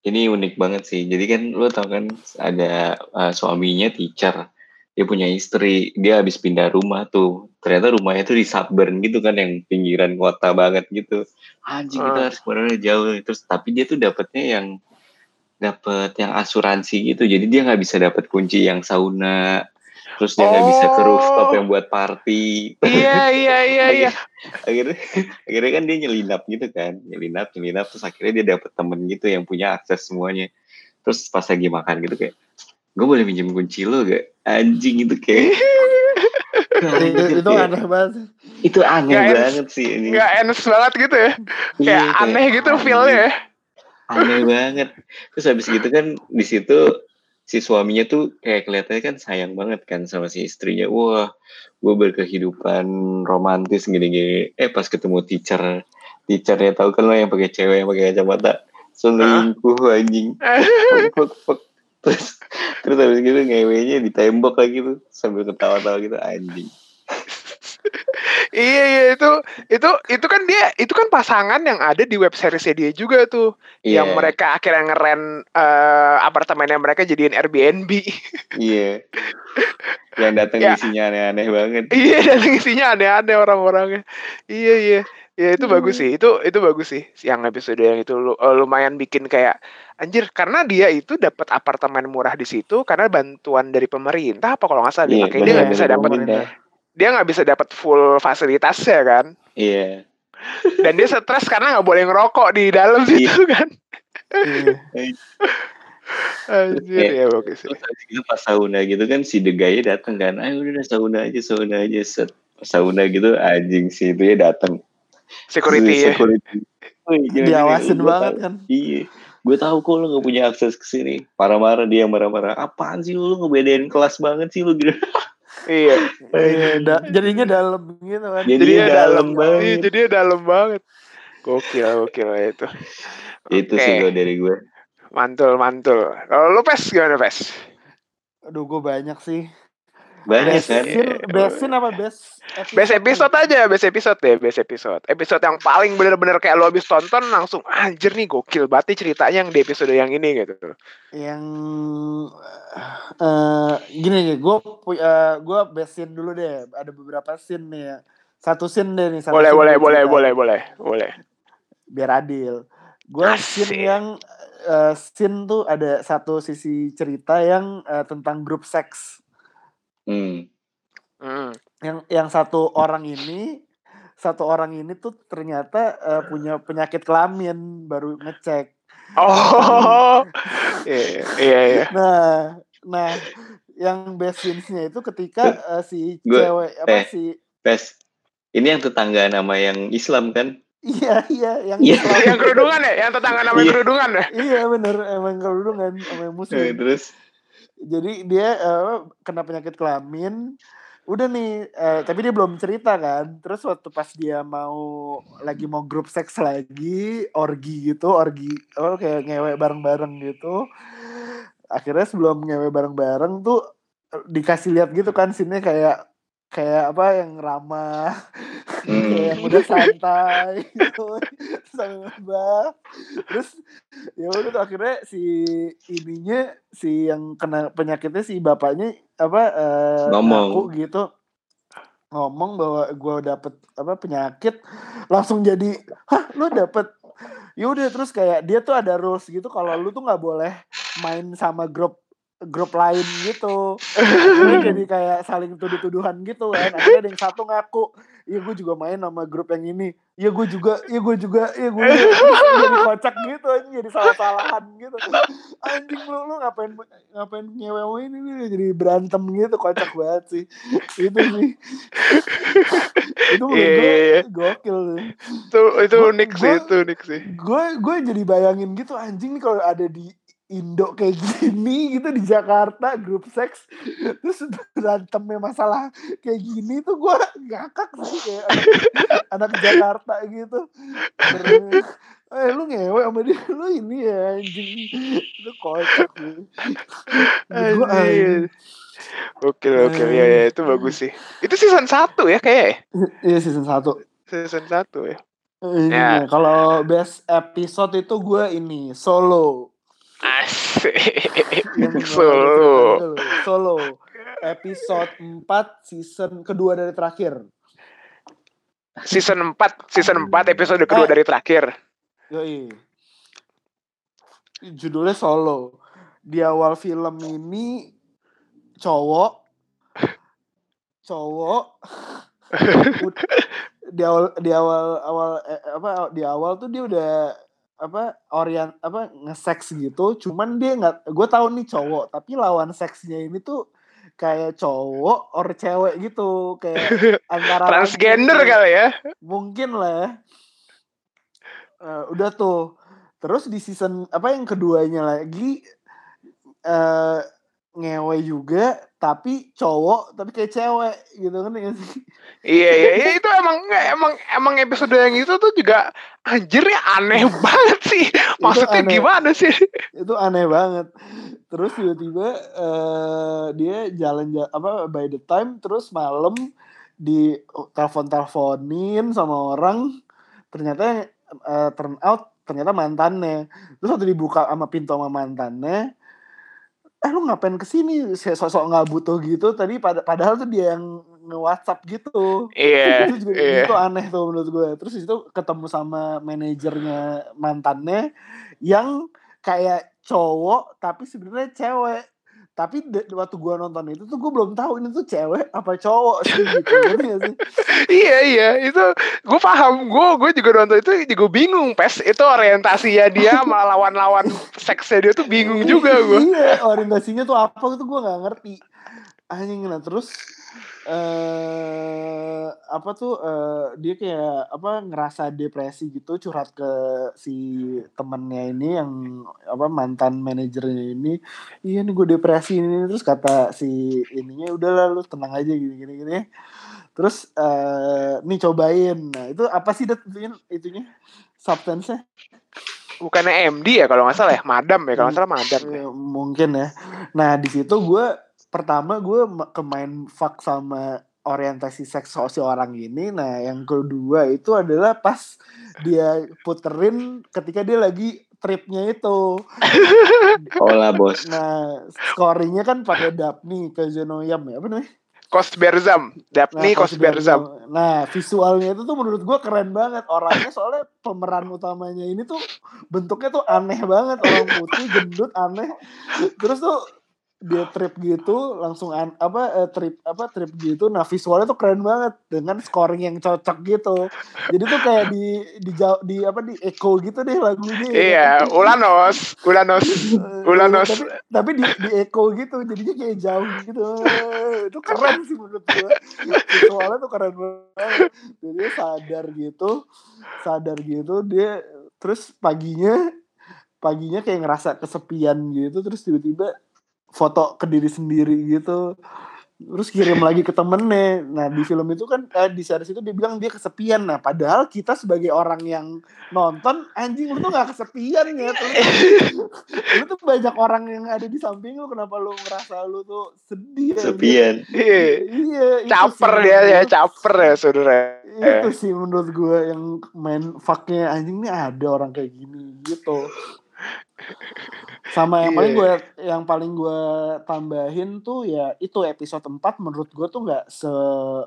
S1: Ini unik banget sih. Jadi kan lo tau kan ada eh, suaminya teacher. Dia punya istri. Dia habis pindah rumah tuh. Ternyata rumahnya tuh di suburban gitu kan yang pinggiran kota banget gitu. Anjing kita
S3: Ah.
S1: harus ke mana jauh. Terus tapi dia tuh dapetnya yang dapet yang asuransi gitu. Jadi dia nggak bisa dapet kunci yang sauna. Terus dia nggak bisa ke rooftop
S3: Oh.
S1: yang buat party.
S3: Iya, iya, iya, iya.
S1: akhirnya akhirnya kan dia nyelinap gitu kan nyelinap nyelinap terus akhirnya dia dapet temen gitu yang punya akses semuanya terus pas lagi makan gitu kayak gue boleh minjem kunci lo gak anjing itu kayak
S2: Itu,
S1: Anjir,
S2: itu
S1: kayak-
S2: aneh banget.
S1: itu aneh
S3: enak.
S1: banget sih ini
S3: Nggak enes banget gitu ya.
S1: Iya,
S3: Kayak aneh gitu feel-nya ya.
S1: aneh banget terus habis gitu kan di situ si suaminya tuh kayak kelihatannya kan sayang banget kan sama si istrinya. Wah gue berkehidupan romantis gini-gini. Eh pas ketemu teacher teachernya tahu kan lo yang pakai cewek yang pakai kacamata. Selingkuh anjing. Fuk, fuk, fuk. terus terus habis gitu ngewenya ditembak lagi tuh sambil ketawa-tawa gitu anjing
S3: Iya, iya itu itu itu kan dia itu kan pasangan yang ada di web seriesnya dia juga tuh. Yang
S1: Iya,
S3: mereka akhirnya ngeren eh, apartemennya mereka jadiin Airbnb.
S1: iya yang datang
S3: Ya.
S1: isinya aneh-aneh banget
S3: iya, dan isinya aneh-aneh orang-orangnya. Iya, iya. Ya itu bagus sih. Itu itu bagus sih. Yang episode yang itu eh, lumayan bikin kayak anjir karena dia itu dapat apartemen murah di situ karena bantuan dari pemerintah apa kalau nggak salah deh.
S1: Iya,
S3: Makanya dia nggak bisa dapat. Dia nggak bisa dapat full fasilitasnya kan.
S1: iya
S3: Dan dia stres karena nggak boleh ngerokok di dalam situ kan.
S2: Iya.
S3: Anjir
S1: Iya.
S3: ya bagus sih.
S1: Terus habis itu pas sauna gitu kan si the guy datang kan, ayo udah sauna aja, sauna aja, set. Sauna gitu anjing si itu ya datang.
S3: Security ya.
S1: Security. Gini-gini,
S2: Diawasin
S1: gua
S2: banget
S1: tahu.
S2: kan.
S1: Iya. Gue tahu kok lo gak punya akses ke sini. Marah-marah dia marah-marah. Apaan sih lu, lu ngebedain kelas banget sih lu gitu.
S3: Iya.
S2: Iya, da- jadinya dalam gitu kan.
S1: Jadi
S3: Jadinya
S1: dalam banget.
S3: Iya, jadinya dalam banget. Gokil, gokil itu.
S1: Itu
S3: Oke.
S1: sih kalau dari gue.
S3: Mantul, mantul. Kalau lu pes gimana pes?
S2: Aduh, gue banyak sih.
S1: Banyak
S2: Best
S1: kan.
S2: scene, best scene apa best episode?
S3: Best episode aja, best episode deh, best episode. Episode yang paling bener-bener kayak lu habis tonton langsung anjir nih gokil banget nih ceritanya yang di episode yang ini gitu.
S2: Yang eh gini nih, gue uh, gue best scene dulu deh. Ada beberapa scene nih ya. Satu scene deh nih. Satu
S3: Boleh,
S2: scene
S3: boleh, boleh, boleh, boleh, boleh.
S2: Biar adil. Gue scene yang eh, scene tuh ada satu sisi cerita yang eh, tentang grup seks.
S1: Hmm.
S3: Hmm.
S2: Yang yang satu orang ini satu orang ini tuh ternyata eh, punya penyakit kelamin baru ngecek.
S3: Oh. Iya, iya, iya.
S2: Nah, nah yang best scenes-nya itu ketika uh, si
S1: Gua-
S2: cewek apa
S1: eh.
S2: si
S1: Pes. Ini yang tetangga nama yang Islam kan?
S2: iya iya yang. Islam.
S3: yang kerudungan ya, yang tetangga namanya
S1: Iya.
S3: kerudungan ya.
S2: iya bener emang kerudungan sama yang
S1: Eh,
S2: muslim
S1: terus
S2: jadi dia eh, kena penyakit kelamin. Udah nih eh, tapi dia belum cerita kan. Terus waktu pas dia mau lagi mau grup seks lagi orgi gitu orgi oh kayak ngewe bareng-bareng gitu. Akhirnya sebelum ngewe bareng-bareng tuh dikasih lihat gitu kan sini kayak kayak apa yang ramah
S1: Hmm.
S2: kayak yang udah santai gitu sama mbak terus ya udah tuh akhirnya si ininya si yang kena penyakitnya si bapaknya apa eh,
S1: Ngomong.
S2: ngaku gitu ngomong bahwa gue dapet apa penyakit langsung jadi hah lu dapet yaudah terus kayak dia tuh ada rules gitu kalau lu tuh nggak boleh main sama grup grup lain gitu. Jadi kayak saling tuduh-tuduhan gitu kan. Akhirnya ada yang satu ngaku iya gue juga main sama grup yang ini. Iya gue juga iya gue juga iya gue juga." Terus jadi kocak gitu anjing jadi salah-salahan gitu. Anjing lu lu ngapain ngapain nyewe ini nih jadi berantem gitu kocak banget sih. Itu sih. Itu menurut
S3: Iya,
S2: gue
S3: iya, iya.
S2: gokil. Sih
S3: Itu itu unik sih, itu unik sih.
S2: gue gue jadi bayangin gitu anjing nih kalau ada di Indo kayak gini gitu di Jakarta grup seks terus berantemnya masalah kayak gini tuh gue ngakak sih kayak anak, anak Jakarta gitu Ber- eh lu ngewe sama dia lu ini ya anjing itu kocak gua,
S3: Anjir. Oke, oke, ya, ya, itu bagus sih. Itu season 1 ya kayak
S2: iya season 1
S3: Season 1 ya.
S2: ini
S3: Ya.
S2: kalau best episode itu gue ini solo
S3: Asik. Solo.
S2: solo episode 4 season kedua dari terakhir
S3: Season 4, season 4 episode kedua
S2: Eh.
S3: dari terakhir.
S2: Yoi. Judulnya Solo. Di awal film ini cowok cowok di awal di awal awal eh, apa di awal tuh dia udah apa orient apa nge-sex gitu cuman dia nggak gue tahu nih cowok tapi lawan seksnya ini tuh kayak cowok or cewek gitu kayak antara
S3: Transgender
S2: laki-
S3: kali ya.
S2: mungkin lah ya. Eh, udah tuh terus di season apa yang keduanya lagi eh ngewe juga tapi cowok tapi kayak cewek gitu kan ya sih
S3: Iya, iya, itu emang emang emang episode yang itu tuh juga anjirnya aneh banget sih. Maksudnya
S2: aneh.
S3: gimana sih?
S2: itu aneh banget terus tiba-tiba eh dia jalan ja- apa by the time terus malam di telepon teleponin sama orang ternyata eh, turn out ternyata mantannya terus waktu dibuka sama pintu sama mantannya eh lu ngapain ke sini? Saya sosok nggak butuh gitu. Tadi pada padahal tuh dia yang nge WhatsApp gitu.
S3: Iya,
S2: itu juga
S3: iya.
S2: itu aneh tuh menurut gue. Terus itu ketemu sama manajernya mantannya yang kayak cowok tapi sebenarnya cewek tapi de- waktu gue nonton itu tuh gue belum tahu ini tuh cewek apa cowok sih gitu. Sih?
S3: Iya iya. Itu gue paham. Gue gue juga nonton itu juga bingung pes. Itu orientasinya dia sama lawan-lawan seksnya dia tuh bingung juga gue
S2: iya orientasinya tuh apa itu gue nggak ngerti. Anjing nah terus eh apa tuh eh, dia kayak apa ngerasa depresi gitu curhat ke si temennya ini yang apa mantan manajernya ini iya nih gue depresi ini. Terus kata si ininya udah lu tenang aja gini gini gini. Terus eh nih cobain. Nah itu apa sih dat itunya itunya? Substance-nya?
S3: Bukannya MD ya kalau nggak salah ya? Madam ya kalau nggak salah madam ya.
S2: Ya, mungkin ya. Nah di situ gue pertama gue kemain fuck sama orientasi seks si orang ini. Nah yang kedua itu adalah pas dia puterin ketika dia lagi tripnya itu.
S1: Olah bos.
S2: Nah scoringnya kan pakai Daphne ke Zenoyam ya apa namanya?
S3: Kosberzam Daphne Kosberzam
S2: Nah visualnya itu tuh menurut gue keren banget orangnya soalnya pemeran utamanya ini tuh bentuknya tuh aneh banget orang putih gendut aneh terus tuh dia trip gitu langsung an, apa eh, trip apa trip gitu. Nah visualnya tuh keren banget dengan scoring yang cocok gitu. Jadi tuh kayak di di jauh di apa di echo gitu deh lagunya. Ya.
S3: Iya, Ulanos, Ulanos,
S2: Eh,
S3: Ulanos.
S2: tapi, tapi di, di echo gitu jadinya kayak jauh gitu. Itu keren sih menurut gue visualnya tuh keren banget. Jadi sadar gitu sadar gitu. Dia terus paginya paginya kayak ngerasa kesepian gitu. Terus tiba-tiba foto ke diri sendiri gitu terus kirim lagi ke temennya nah di film itu kan eh, di series itu dia bilang dia kesepian nah padahal kita sebagai orang yang nonton anjing lu tuh gak kesepian ya terus lu tuh banyak orang yang ada di samping lu kenapa lu ngerasa lu tuh sedih anjing?
S1: Sepian.
S3: Iya.
S2: iya
S3: Caper dia ya, caper ya saudara.
S2: itu sih menurut gue yang main fucknya anjing ini ada orang kayak gini gitu sama yang
S3: Iya.
S2: paling gue yang paling gue tambahin tuh ya itu episode 4 menurut gue tuh nggak se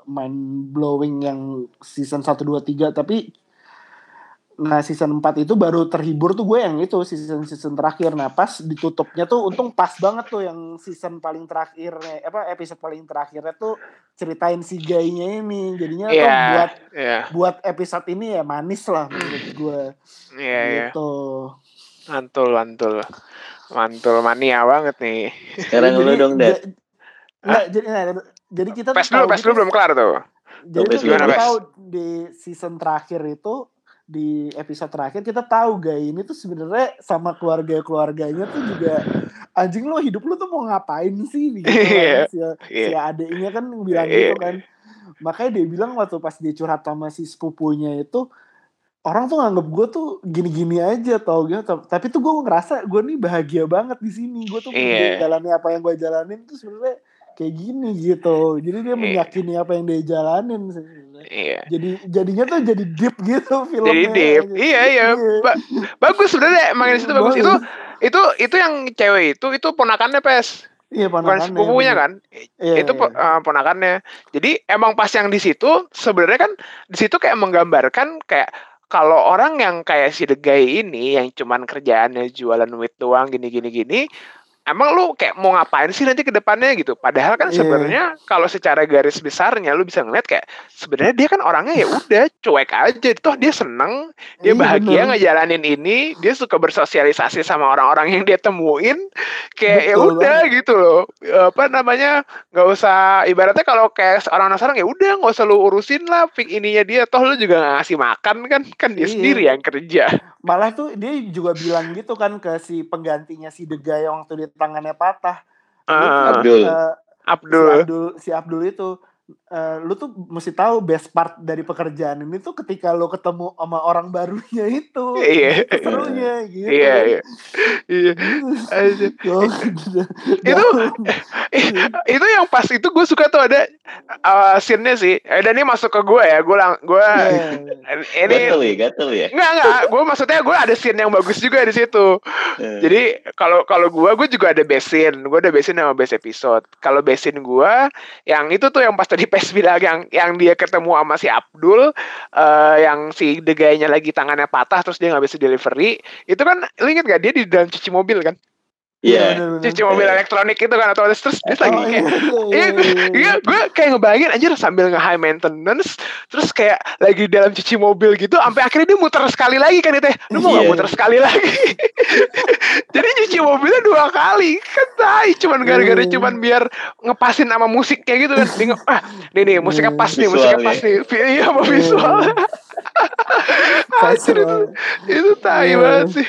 S2: mind blowing yang season 1 2 3 tapi nah season 4 itu baru terhibur tuh gue yang itu season season terakhir nah pas ditutupnya tuh untung pas banget tuh yang season paling terakhirnya apa episode paling terakhirnya tuh ceritain si gaynya ini jadinya tuh
S3: Iya,
S2: buat
S3: iya,
S2: buat episode ini ya manis lah menurut gue
S3: iya, iya.
S2: gitu.
S3: Mantul, mantul. Mantul mania banget nih.
S1: Sekarang lu dong, Dad.
S2: Nggak, jadi, nah, jadi kita tuh
S3: Pes dulu, pes
S2: gitu,
S3: dulu belum kelar tuh.
S2: Jadi tuh kita
S3: Pes.
S2: tahu di season terakhir itu di episode terakhir kita tahu gay ini tuh sebenarnya sama keluarga keluarganya tuh juga anjing lo hidup lu tuh mau ngapain sih gitu
S3: Iya,
S2: kan. si, si
S3: Iya.
S2: adiknya kan bilang
S3: Iya.
S2: gitu kan makanya dia bilang waktu pas dia curhat sama si sepupunya itu orang tuh nganggep gue tuh gini-gini aja tau gitu tapi tuh gue ngerasa gue nih bahagia banget di sini gue tuh
S3: Iya.
S2: jalani apa yang gue jalanin tuh sebenarnya kayak gini gitu jadi dia
S3: Iya.
S2: meyakini apa yang dia jalanin sebenarnya
S3: Iya.
S2: jadi jadinya tuh jadi deep gitu filmnya
S3: Jadi deep. Iya, iya. Ba- bagus sebenarnya emang di situ bagus. Itu itu itu yang cewek itu itu ponakannya pes.
S2: iya
S3: Bukan
S2: ponakannya,
S3: sepupunya
S2: bener.
S3: kan?
S2: Iya,
S3: itu
S2: iya.
S3: eh, ponakannya. Jadi emang pas yang di situ sebenarnya kan di situ kayak menggambarkan kayak kalau orang yang kayak si The Guy ini yang cuman kerjaannya jualan wit doang gini gini gini Emang lu kayak mau ngapain sih nanti ke depannya gitu? Padahal kan
S2: Iya.
S3: sebenarnya kalau secara garis besarnya lu bisa ngeliat kayak sebenarnya dia kan orangnya ya udah cuek aja. Toh dia seneng, dia
S2: Iya,
S3: bahagia
S2: bener.
S3: ngejalanin ini, dia suka bersosialisasi sama orang-orang yang dia temuin. Kayak ya udah gitu loh. Apa namanya? nggak usah ibaratnya kalau kayak orang nasarang ya udah nggak usah lu urusin lah pik ininya dia toh lu juga nggak ngasih makan kan kan dia
S2: Iya.
S3: sendiri yang kerja
S2: malah tuh dia juga bilang gitu kan ke si penggantinya si Guy yang waktu di tangannya patah. Lu tuh,
S3: Ah,
S1: Abdul.
S2: si
S3: Abdul.
S2: Abdul si Abdul itu eh, lu tuh mesti tahu best part dari pekerjaan ini tuh ketika lu ketemu sama orang barunya itu
S3: Iya.
S2: Serunya gitu
S3: iya iya iya Itu- itu yang pas itu gue suka tuh ada uh, scene-nya sih eh, dan ini masuk ke gue ya gue lang gue
S2: Iya.
S3: ini
S1: Gatel ya, gatel ya.
S3: Enggak enggak, gue maksudnya gue ada scene yang bagus juga di situ.
S1: Eh,
S3: Jadi kalau kalau gue gue juga ada besin, gue ada besin sama base episode. Kalau besin gue yang itu tuh yang pas tadi Pes bilang yang yang dia ketemu sama si Abdul, eh, yang si the guy-nya lagi tangannya patah terus dia nggak bisa delivery, itu kan lu inget gak dia di dalam cuci mobil kan?
S1: Iya.
S2: bener-bener.
S3: Cuci mobil elektronik itu kan atau terus dia lagi
S2: Oh,
S3: kayak
S2: iya,
S3: Iya, iya, gue kayak ngebayangin anjir sambil nge high maintenance, terus kayak lagi dalam cuci mobil gitu, sampai akhirnya dia muter sekali lagi kan itu, lu mau nggak
S1: Iya.
S3: muter sekali lagi? Jadi cuci mobilnya dua kali, kan tai, cuman gara-gara
S2: Iya.
S3: cuman biar ngepasin sama musiknya gitu kan, dia nge- ah, nih nih musiknya pas nih, musiknya pas nih, iya sama visual,
S2: Pas
S3: anjir itu,
S2: banget.
S3: itu tai
S2: Iya.
S3: banget sih,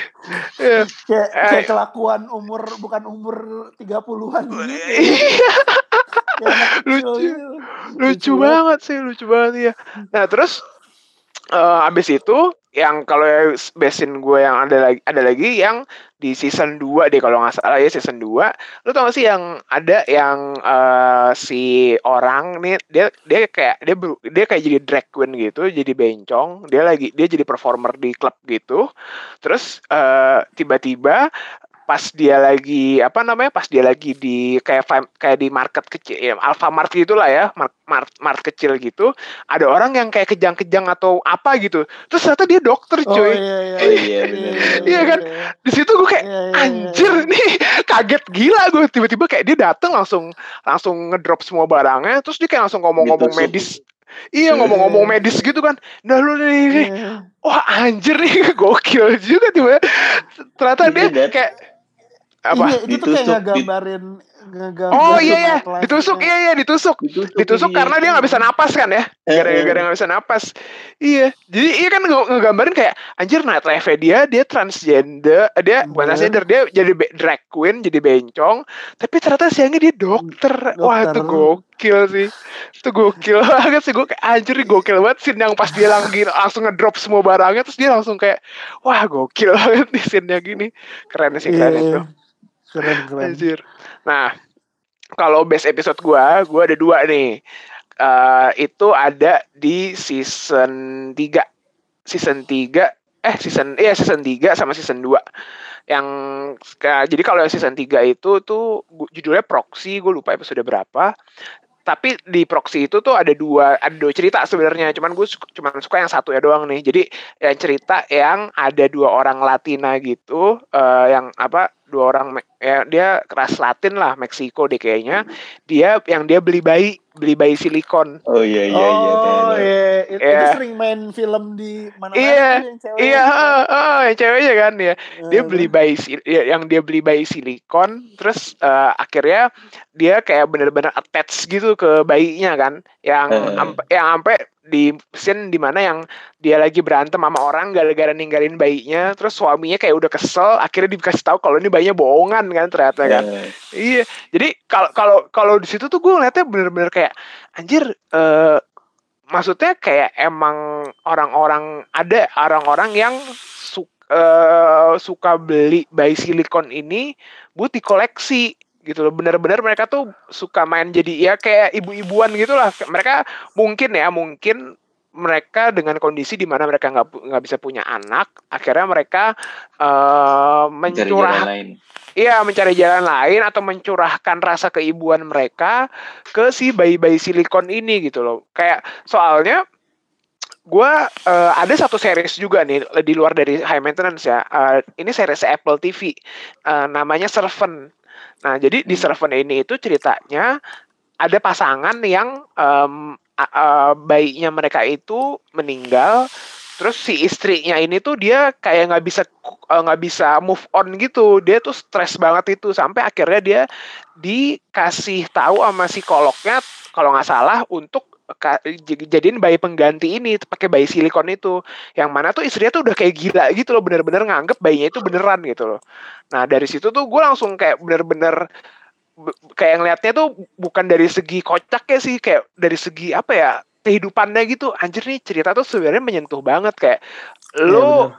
S3: Iya.
S2: kayak,
S3: Eh.
S2: kayak kelakuan umur bukan umur 30-an gitu.
S3: Iya. Lucu.
S2: gitu.
S3: lucu banget sih lucu banget ya nah terus eh abis itu yang kalau besin gue yang ada lagi ada lagi yang di season 2 deh kalau nggak salah ya season 2 lu tau gak sih yang ada yang eh, si orang nih dia dia kayak dia dia kayak jadi drag queen gitu jadi bencong dia lagi dia jadi performer di klub gitu terus eh, tiba-tiba pas dia lagi apa namanya pas dia lagi di kayak kayak di market kecil ya, Alfamart gitulah ya mart, mart, mart kecil gitu ada orang yang kayak kejang-kejang atau apa gitu terus ternyata dia dokter
S2: Oh
S3: cuy
S2: iya iya.
S1: Oh, iya, bener, bener.
S3: Iya kan? di situ gue kayak
S2: Iya, iya, iya.
S3: anjir nih kaget gila gue tiba-tiba kayak dia dateng langsung langsung ngedrop semua barangnya terus dia kayak langsung ngomong-ngomong
S1: Ditusuk.
S3: medis iya ngomong-ngomong medis gitu kan nah lu nih, nih
S2: Iya.
S3: wah anjir nih gokil juga tiba ternyata
S1: Iya,
S3: dia kayak apa
S2: Iya, itu tuh kayak
S1: Ditusuk,
S2: ngegambarin ngegambarin
S3: oh iya ya
S2: life-nya.
S3: ditusuk iya iya ditusuk
S1: Ditusuk,
S3: ditusuk
S1: iya.
S3: karena dia nggak bisa napas kan ya
S1: Eh,
S3: gara-gara
S1: eh.
S3: nggak bisa napas iya jadi iya kan nge- ngegambarin kayak anjir night life dia dia transgender eh, dia bukan
S2: Iya.
S3: transgender dia jadi drag queen jadi bencong tapi ternyata siangnya dia dokter wah itu
S2: Dokter.
S3: gokil sih itu gokil banget sih gue kayak anjir gokil banget scene yang pas dia lagi langsung ngedrop semua barangnya terus dia langsung kayak wah gokil banget nih scene nya gini keren sih
S2: Iya,
S3: keren
S2: iya.
S3: itu
S2: Keren keren.
S3: Nah, kalau best episode gua, gua ada dua nih. Eh itu ada di season 3. Season 3 eh season iya season 3 sama season 2. Yang jadi kalau season 3 itu tuh judulnya Proxy, gue lupa episode berapa. Tapi di Proxy itu tuh ada dua ada dua cerita sebenarnya, cuman gue cuman suka yang satu ya doang nih. Jadi yang cerita yang ada dua orang Latina gitu, eh, yang apa dua orang ya dia keras Latin lah Meksiko deh kayaknya. Dia yang dia beli bayi beli bayi silikon.
S1: Oh iya iya iya.
S2: oh
S1: tahu.
S2: iya, It- itu
S3: Iya.
S2: sering main film di mana
S3: Iya, iya heeh, heeh, yang ceweknya kan ya. Dia beli bayi si- ya, yang dia beli bayi silikon terus eh, akhirnya dia kayak bener-bener attach gitu ke bayinya kan. Yang ampe- yang sampai di scene di mana yang dia lagi berantem sama orang gara-gara ninggalin bayinya terus suaminya kayak udah kesel akhirnya dikasih tahu kalau ini bayinya bohongan kan ternyata kan.
S1: Eh,
S3: Iya, jadi kalau kalau kalau di situ tuh gue ngeliatnya bener-bener kayak anjir eh maksudnya kayak emang orang-orang ada orang-orang yang su- eh, suka beli bayi silikon ini buat dikoleksi gitu loh. Bener-bener mereka tuh suka main jadi ya kayak ibu-ibuan gitu lah. Mereka mungkin ya mungkin mereka dengan kondisi di mana mereka nggak nggak bisa punya anak, akhirnya mereka
S1: mencari
S3: mencurah. Iya mencari jalan lain atau mencurahkan rasa keibuan mereka ke si bayi-bayi silikon ini gitu loh. Kayak soalnya gue ada satu series juga nih di luar dari High Maintenance ya. Eh, ini series Apple TV eh, namanya Servant. Nah jadi di
S1: Hmm.
S3: Servant ini itu ceritanya ada pasangan yang a- a- bayinya mereka itu meninggal terus si istrinya ini tuh dia kayak nggak bisa eh, nggak bisa move on gitu dia tuh stres banget itu sampai akhirnya dia dikasih tahu sama psikolognya kalau nggak salah untuk jadiin bayi pengganti ini pakai bayi silikon itu. Yang mana tuh istrinya tuh udah kayak gila gitu loh bener-bener nganggep bayinya itu beneran gitu loh. Nah dari situ tuh gue langsung kayak bener-bener be- kayak ngelihatnya tuh bukan dari segi kocaknya sih kayak dari segi apa ya kehidupannya gitu. Anjir nih cerita tuh sebenarnya menyentuh banget. Kayak lo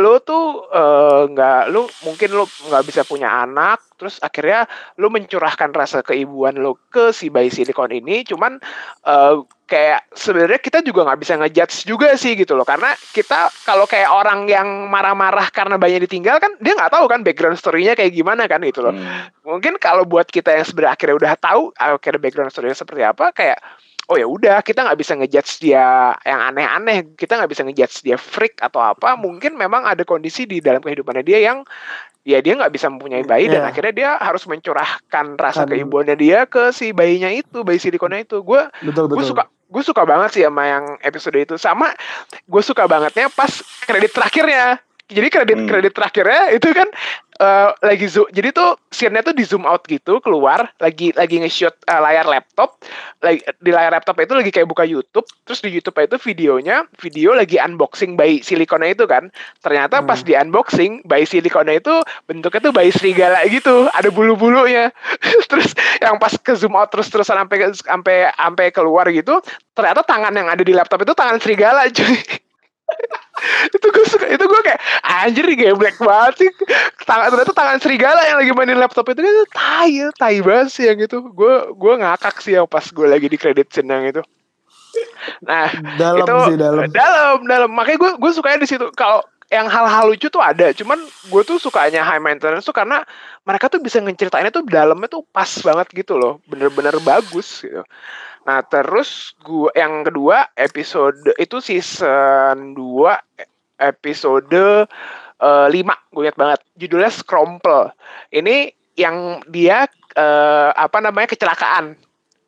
S3: lo tuh eh, nggak lo mungkin lo nggak bisa punya anak terus akhirnya lo mencurahkan rasa keibuan lo ke si bayi silikon ini cuman eh, kayak sebenarnya kita juga nggak bisa ngejudge juga sih gitu loh karena kita kalau kayak orang yang marah-marah karena bayinya ditinggal kan dia nggak tahu kan background story-nya kayak gimana kan gitu loh
S1: Hmm.
S3: mungkin kalau buat kita yang sebenarnya akhirnya udah tahu akhirnya background story-nya seperti apa kayak oh ya udah kita nggak bisa ngejudge dia yang aneh-aneh. Kita nggak bisa ngejudge dia freak atau apa. Mungkin memang ada kondisi di dalam kehidupannya dia yang ya dia nggak bisa mempunyai bayi dan
S2: Iya.
S3: akhirnya dia harus mencurahkan rasa
S2: Kan.
S3: keibuannya dia ke si bayinya itu bayi silikonnya itu. Gue gue suka gue suka banget sih sama yang episode itu. Sama gue suka bangetnya pas kredit terakhirnya jadi kredit
S1: Hmm.
S3: kredit terakhirnya itu kan eh, lagi zoom jadi tuh scene-nya tuh di zoom out gitu keluar lagi lagi nge-shoot eh, layar laptop lagi di layar laptop itu lagi kayak buka YouTube terus di YouTube itu videonya video lagi unboxing bayi silikonnya itu kan ternyata
S2: Hmm.
S3: pas di unboxing bayi silikonnya itu bentuknya tuh bayi serigala gitu ada bulu-bulunya terus yang pas ke zoom out terus terusan sampai sampai sampai keluar gitu ternyata tangan yang ada di laptop itu tangan serigala cuy itu gue suka itu gue kayak anjir nih geblek banget sih. Tangan ternyata tangan serigala yang lagi mainin laptop itu kan tai tai banget sih yang itu. Gue gue ngakak sih yang pas gue lagi di credit scene yang itu. Nah
S2: dalam
S3: itu
S2: sih dalam.
S3: dalam dalam. Makanya gue gue sukanya di situ. Kalau yang hal-hal lucu tuh ada. Cuman gue tuh sukanya high maintenance tuh karena mereka tuh bisa ngeceritainnya tuh dalamnya tuh pas banget gitu loh. Bener-bener bagus gitu. Nah terus gue yang kedua episode itu season 2 episode uh, 5 gue ingat banget. Judulnya Scrumple. Ini yang dia uh, apa namanya kecelakaan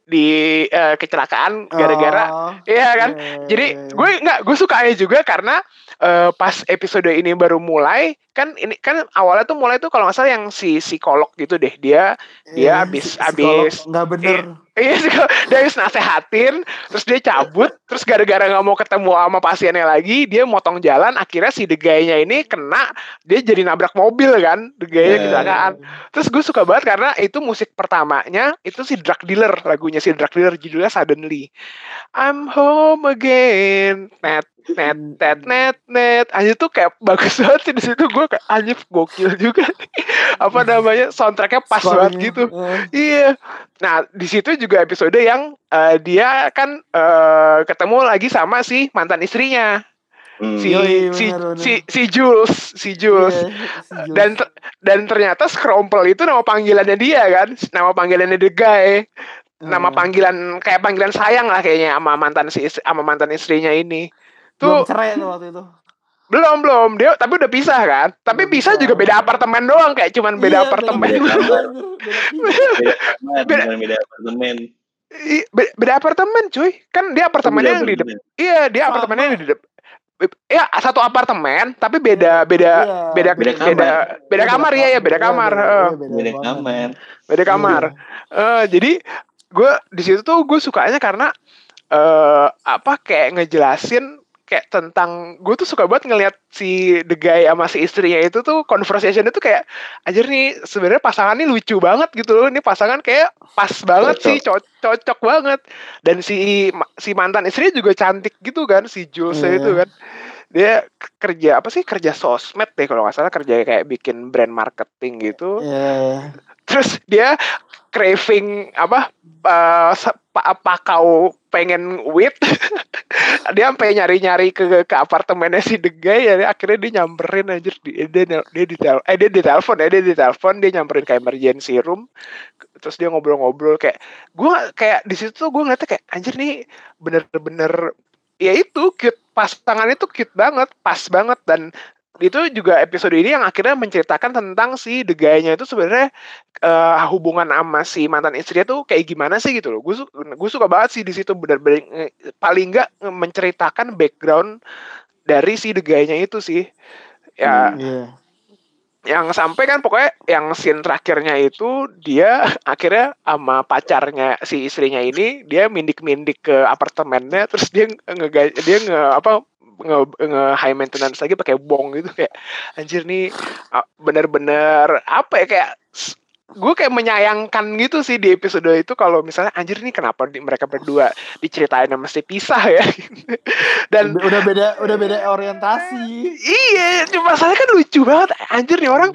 S3: di uh, kecelakaan gara-gara
S2: Oh,
S3: iya kan?
S2: iya,
S3: jadi gue nggak gue suka aja juga karena eh, pas episode ini baru mulai kan ini kan awalnya tuh mulai tuh kalau nggak salah yang si psikolog gitu deh dia dia
S2: Iya,
S3: abis-
S2: si- psikolog
S3: abis-
S2: nggak bener.
S3: iya sih dia harus nasehatin terus dia cabut terus gara-gara nggak mau ketemu sama pasiennya lagi dia motong jalan akhirnya si degaynya ini kena dia jadi nabrak mobil kan degaynya
S1: Iya.
S3: kecelakaan. Terus gue suka banget karena itu musik pertamanya itu si drug dealer lagunya si drug dealer judulnya suddenly. I'm home again. Net net net net net aja tuh kayak bagus banget sih di situ gue kayak anjir gokil juga apa namanya soundtracknya pas banget gitu
S2: eh.
S3: Iya. Nah, di situ juga episode yang eh, dia kan eh, ketemu lagi sama si mantan istrinya,
S1: Hmm.
S3: si
S2: Yoi,
S3: si,
S2: benar.
S3: si si Jules, si Jules.
S2: Si Jules.
S3: Dan ter- dan ternyata Scrumple itu nama panggilannya dia kan, nama panggilannya the guy, nama
S2: Eh,
S3: panggilan kayak panggilan sayang lah kayaknya sama mantan si sama mantan istrinya ini.
S2: Belum
S3: Tuh
S2: cerai tuh waktu itu
S3: belum belum dia tapi udah pisah kan. Tapi
S2: Belum
S3: pisah juga beda apartemen doang kayak cuman beda
S2: Iya,
S3: apartemen.
S1: beda kamar.
S2: beda
S1: beda kamar
S3: Beda-
S1: bukan beda apartemen
S3: Beda, beda apartemen cuy. Kan dia apartemennya yang di depan. Iya, dia apartemennya di depan. Ya, satu apartemen, tapi beda beda
S2: Iya,
S3: beda
S1: Beda
S3: beda beda,
S1: kamar.
S3: kamar ya ya beda kamar.
S2: Iya,
S3: Heeh,
S2: beda,
S1: kamar
S3: beda kamar.
S2: Iya.
S3: Eh, jadi gue di situ tuh gue sukanya karena eh apa kayak ngejelasin kayak tentang gue tuh suka banget ngelihat si the guy sama si istrinya itu tuh conversation itu kayak aja nih sebenarnya pasangan ini lucu banget gitu loh ini pasangan kayak pas banget
S1: Cocok.
S3: sih co- cocok banget dan si si mantan istrinya juga cantik gitu kan si Jules
S2: Iya.
S3: itu kan dia kerja apa sih kerja sosmed deh kalau nggak salah kerja kayak bikin brand marketing gitu
S2: Iya.
S3: terus dia craving apa pa- apa kau pengen wit? Dia sampai nyari-nyari ke ke apartemennya si Guy ya akhirnya dia nyamperin anjir dia dia, dia di eh dia di telepon ya dia di telepon dia nyamperin ke emergency room. Terus dia ngobrol-ngobrol kayak gua kayak di situ tuh gue ngeliatnya kayak anjir nih bener-bener ya itu cute. Pasangannya tuh cute banget pas banget dan itu juga episode ini yang akhirnya menceritakan tentang si the guy-nya itu sebenarnya eh, hubungan sama si mantan istrinya tuh kayak gimana sih gitu loh. Gue su gue suka banget sih di situ benar-benar paling nggak menceritakan background dari si the guy-nya itu sih. Ya,
S2: Iya.
S3: yang sampai kan pokoknya yang scene terakhirnya itu dia akhirnya sama pacarnya si istrinya ini dia mindik-mindik ke apartemennya terus dia nge dia nge apa nge, nge high maintenance lagi pakai bong gitu kayak anjir nih bener-bener apa ya kayak gue kayak menyayangkan gitu sih di episode itu kalau misalnya anjir nih kenapa di- mereka berdua diceritain mesti pisah ya dan
S2: udah beda udah beda orientasi.
S3: Iya, cuma masalahnya kan lucu banget. Anjir nih orang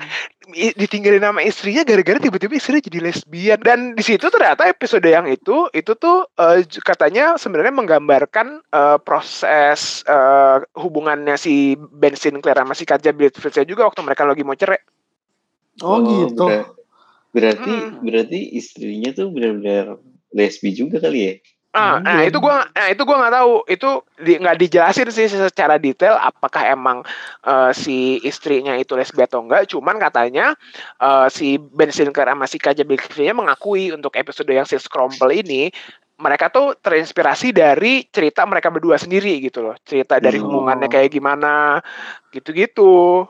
S3: i- ditinggalin sama istrinya gara-gara tiba-tiba istrinya jadi lesbian. Dan di situ ternyata episode yang itu itu tuh j- katanya sebenarnya menggambarkan eh, proses eh, hubungannya si Ben Sinclair sama si Katja Bridgefield juga waktu mereka lagi mau cerai.
S2: Oh, gitu.
S1: berat- berarti
S3: Hmm.
S1: berarti istrinya tuh benar-benar lesbi juga kali ya
S3: Ah, nah itu gua nah itu gua nggak tahu. Itu di- nggak dijelasin sih secara detail apakah emang eh, si istrinya itu lesbi atau enggak. Cuman katanya eh, si Ben Sinclair sama si Kaja Bixby-nya mengakui untuk episode yang si Scrumple ini mereka tuh terinspirasi dari cerita mereka berdua sendiri gitu loh. Cerita dari
S1: Hmm.
S3: hubungannya kayak gimana gitu-gitu.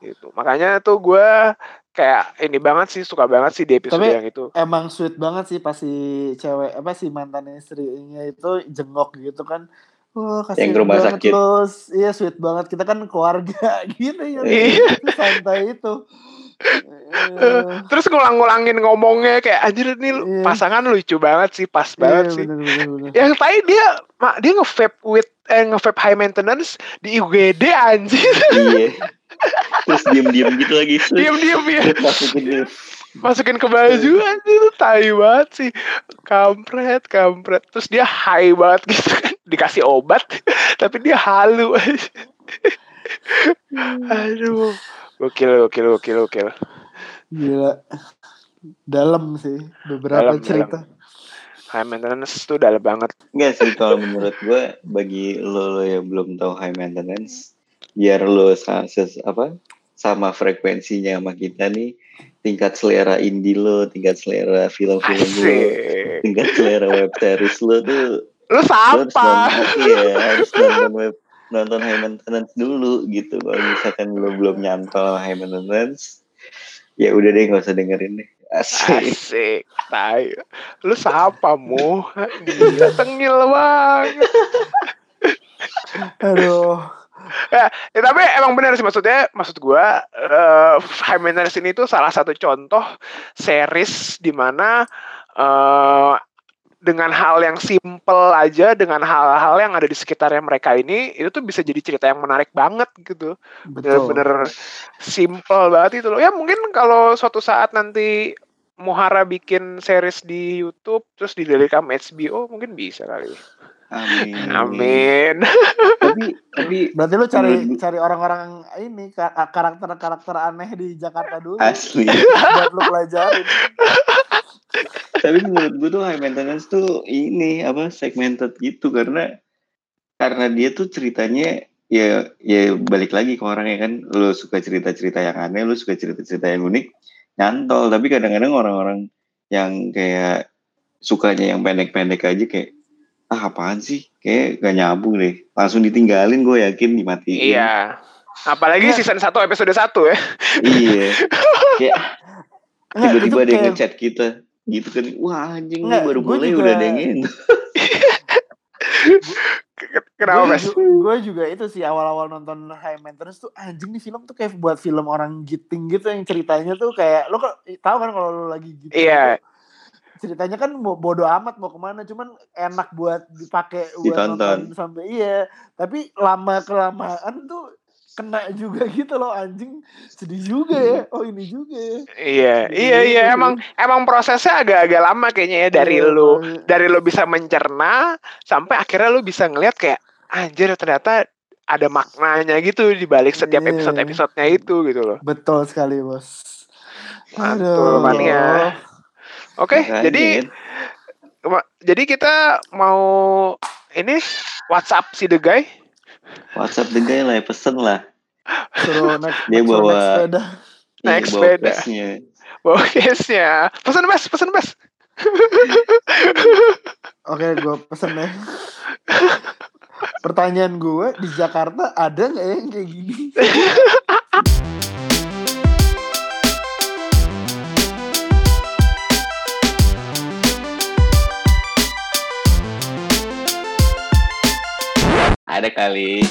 S3: Gitu. Makanya tuh gua kayak ini banget sih suka banget sih di episode
S2: Tapi-
S3: yang itu.
S2: Emang sweet banget sih pas si cewek apa si mantan istrinya itu jengok gitu kan. Wah, kasihan
S1: Yang ke rumah
S2: banget
S1: sakit.
S2: lo. Iya, sweet banget. Kita kan keluarga gitu ya.
S3: Iya.
S2: Santai itu.
S3: Terus ngulang-ngulangin ngomongnya kayak anjir nih
S2: Iya.
S3: pasangan lucu banget sih, pas banget
S2: iya,
S3: sih.
S2: bener, bener, bener.
S3: Yang tadi dia mak dia nge-vape with eh nge-vape high maintenance di UGD anjir.
S1: iya terus diem-diem gitu lagi
S3: Diam-diam ya.
S1: masukin ke
S3: Masukin ke baju anjir itu tai banget sih. Kampret, kampret. Terus dia high banget gitu kan. Dikasih obat tapi dia halu. Aduh. Gokil, gokil, gokil, gokil.
S2: Gila. Dalam sih beberapa
S3: Dalam,
S2: cerita.
S3: High maintenance tuh dalam banget.
S1: Enggak sih kalau menurut gue bagi lo, lo yang belum tahu high maintenance biar lo apa sama frekuensinya sama kita nih tingkat selera indie lo, tingkat selera film-film lo, tingkat selera web series lo tuh
S3: Lu
S1: lo
S3: siapa?
S1: nonton, iya, harus nonton web nonton high maintenance dulu gitu kalau misalkan lo belum nyantol high maintenance ya udah deh nggak usah dengerin deh asik
S3: Asik. Tai. Lu siapa mu? Gila tengil banget.
S2: Aduh.
S3: Ya, tapi emang benar sih maksudnya maksud gua eh, High Maintenance ini tuh salah satu contoh series di mana eh, dengan hal yang simple aja dengan hal-hal yang ada di sekitarnya mereka ini itu tuh bisa jadi cerita yang menarik banget gitu. Bener-bener simple banget itu loh. Ya mungkin kalau suatu saat nanti Muhara bikin series di YouTube terus didirikan HBO mungkin bisa kali
S1: amin.
S3: Amin
S1: tapi tapi
S2: Berarti lu cari
S1: Menurut-
S2: cari orang-orang ini ka- karakter-karakter aneh di Jakarta dulu.
S1: Asli.
S2: Buat lu pelajarin.
S1: tapi menurut gue tuh high maintenance tuh ini apa segmented gitu. Karena karena dia tuh ceritanya ya ya balik lagi ke orangnya kan. Lo suka cerita-cerita yang aneh lo suka cerita-cerita yang unik nyantol. Tapi kadang-kadang orang-orang yang kayak sukanya yang pendek-pendek aja kayak ah apaan sih? Kayak gak nyambung deh. Langsung ditinggalin gue yakin dimatiin.
S3: Iya. Apalagi
S2: Ya.
S3: season 1 episode 1 ya.
S1: Iya. Kayak tiba-tiba ada yang ngechat kita. Gitu kan wah anjing
S2: Nggak,
S1: baru mulai
S2: juga-
S1: udah ada yang ini
S3: kenapa
S2: gue
S3: mas?
S2: juga, gue juga itu sih awal-awal nonton High Maintenance tuh anjing nih film tuh kayak buat film orang giting gitu yang ceritanya tuh kayak lo kok tahu kan kalau lo lagi gitu
S3: Iya.
S2: Ceritanya kan mau bodo amat mau ke mana cuman enak buat dipakai buat nonton sampai iya tapi lama kelamaan tuh kena juga gitu loh anjing sedih juga ya oh ini juga ya
S3: iya iya iya
S2: gitu.
S3: emang emang prosesnya agak-agak lama kayaknya ya dari
S2: Iya,
S3: lu dari lu bisa mencerna sampai akhirnya lu bisa ngeliat kayak anjir ternyata ada maknanya gitu di balik setiap
S2: Iya.
S3: episode-episodenya itu gitu loh.
S2: betul sekali bos
S3: Mantul, mania. Oke,
S1: Makanya
S3: jadi ma- jadi kita mau ini WhatsApp si the guy.
S1: WhatsApp the guy lah pesen lah
S2: suruh naik
S1: Dia bawa-
S2: sepeda
S3: Naik
S1: Iya, bawa
S3: sepeda. Bawa case-nya. Pesan bes, pesan bes.
S2: Oke, gue pesen ya. Pertanyaan gue di Jakarta ada nggak ya yang kayak gini?
S1: Ada kali.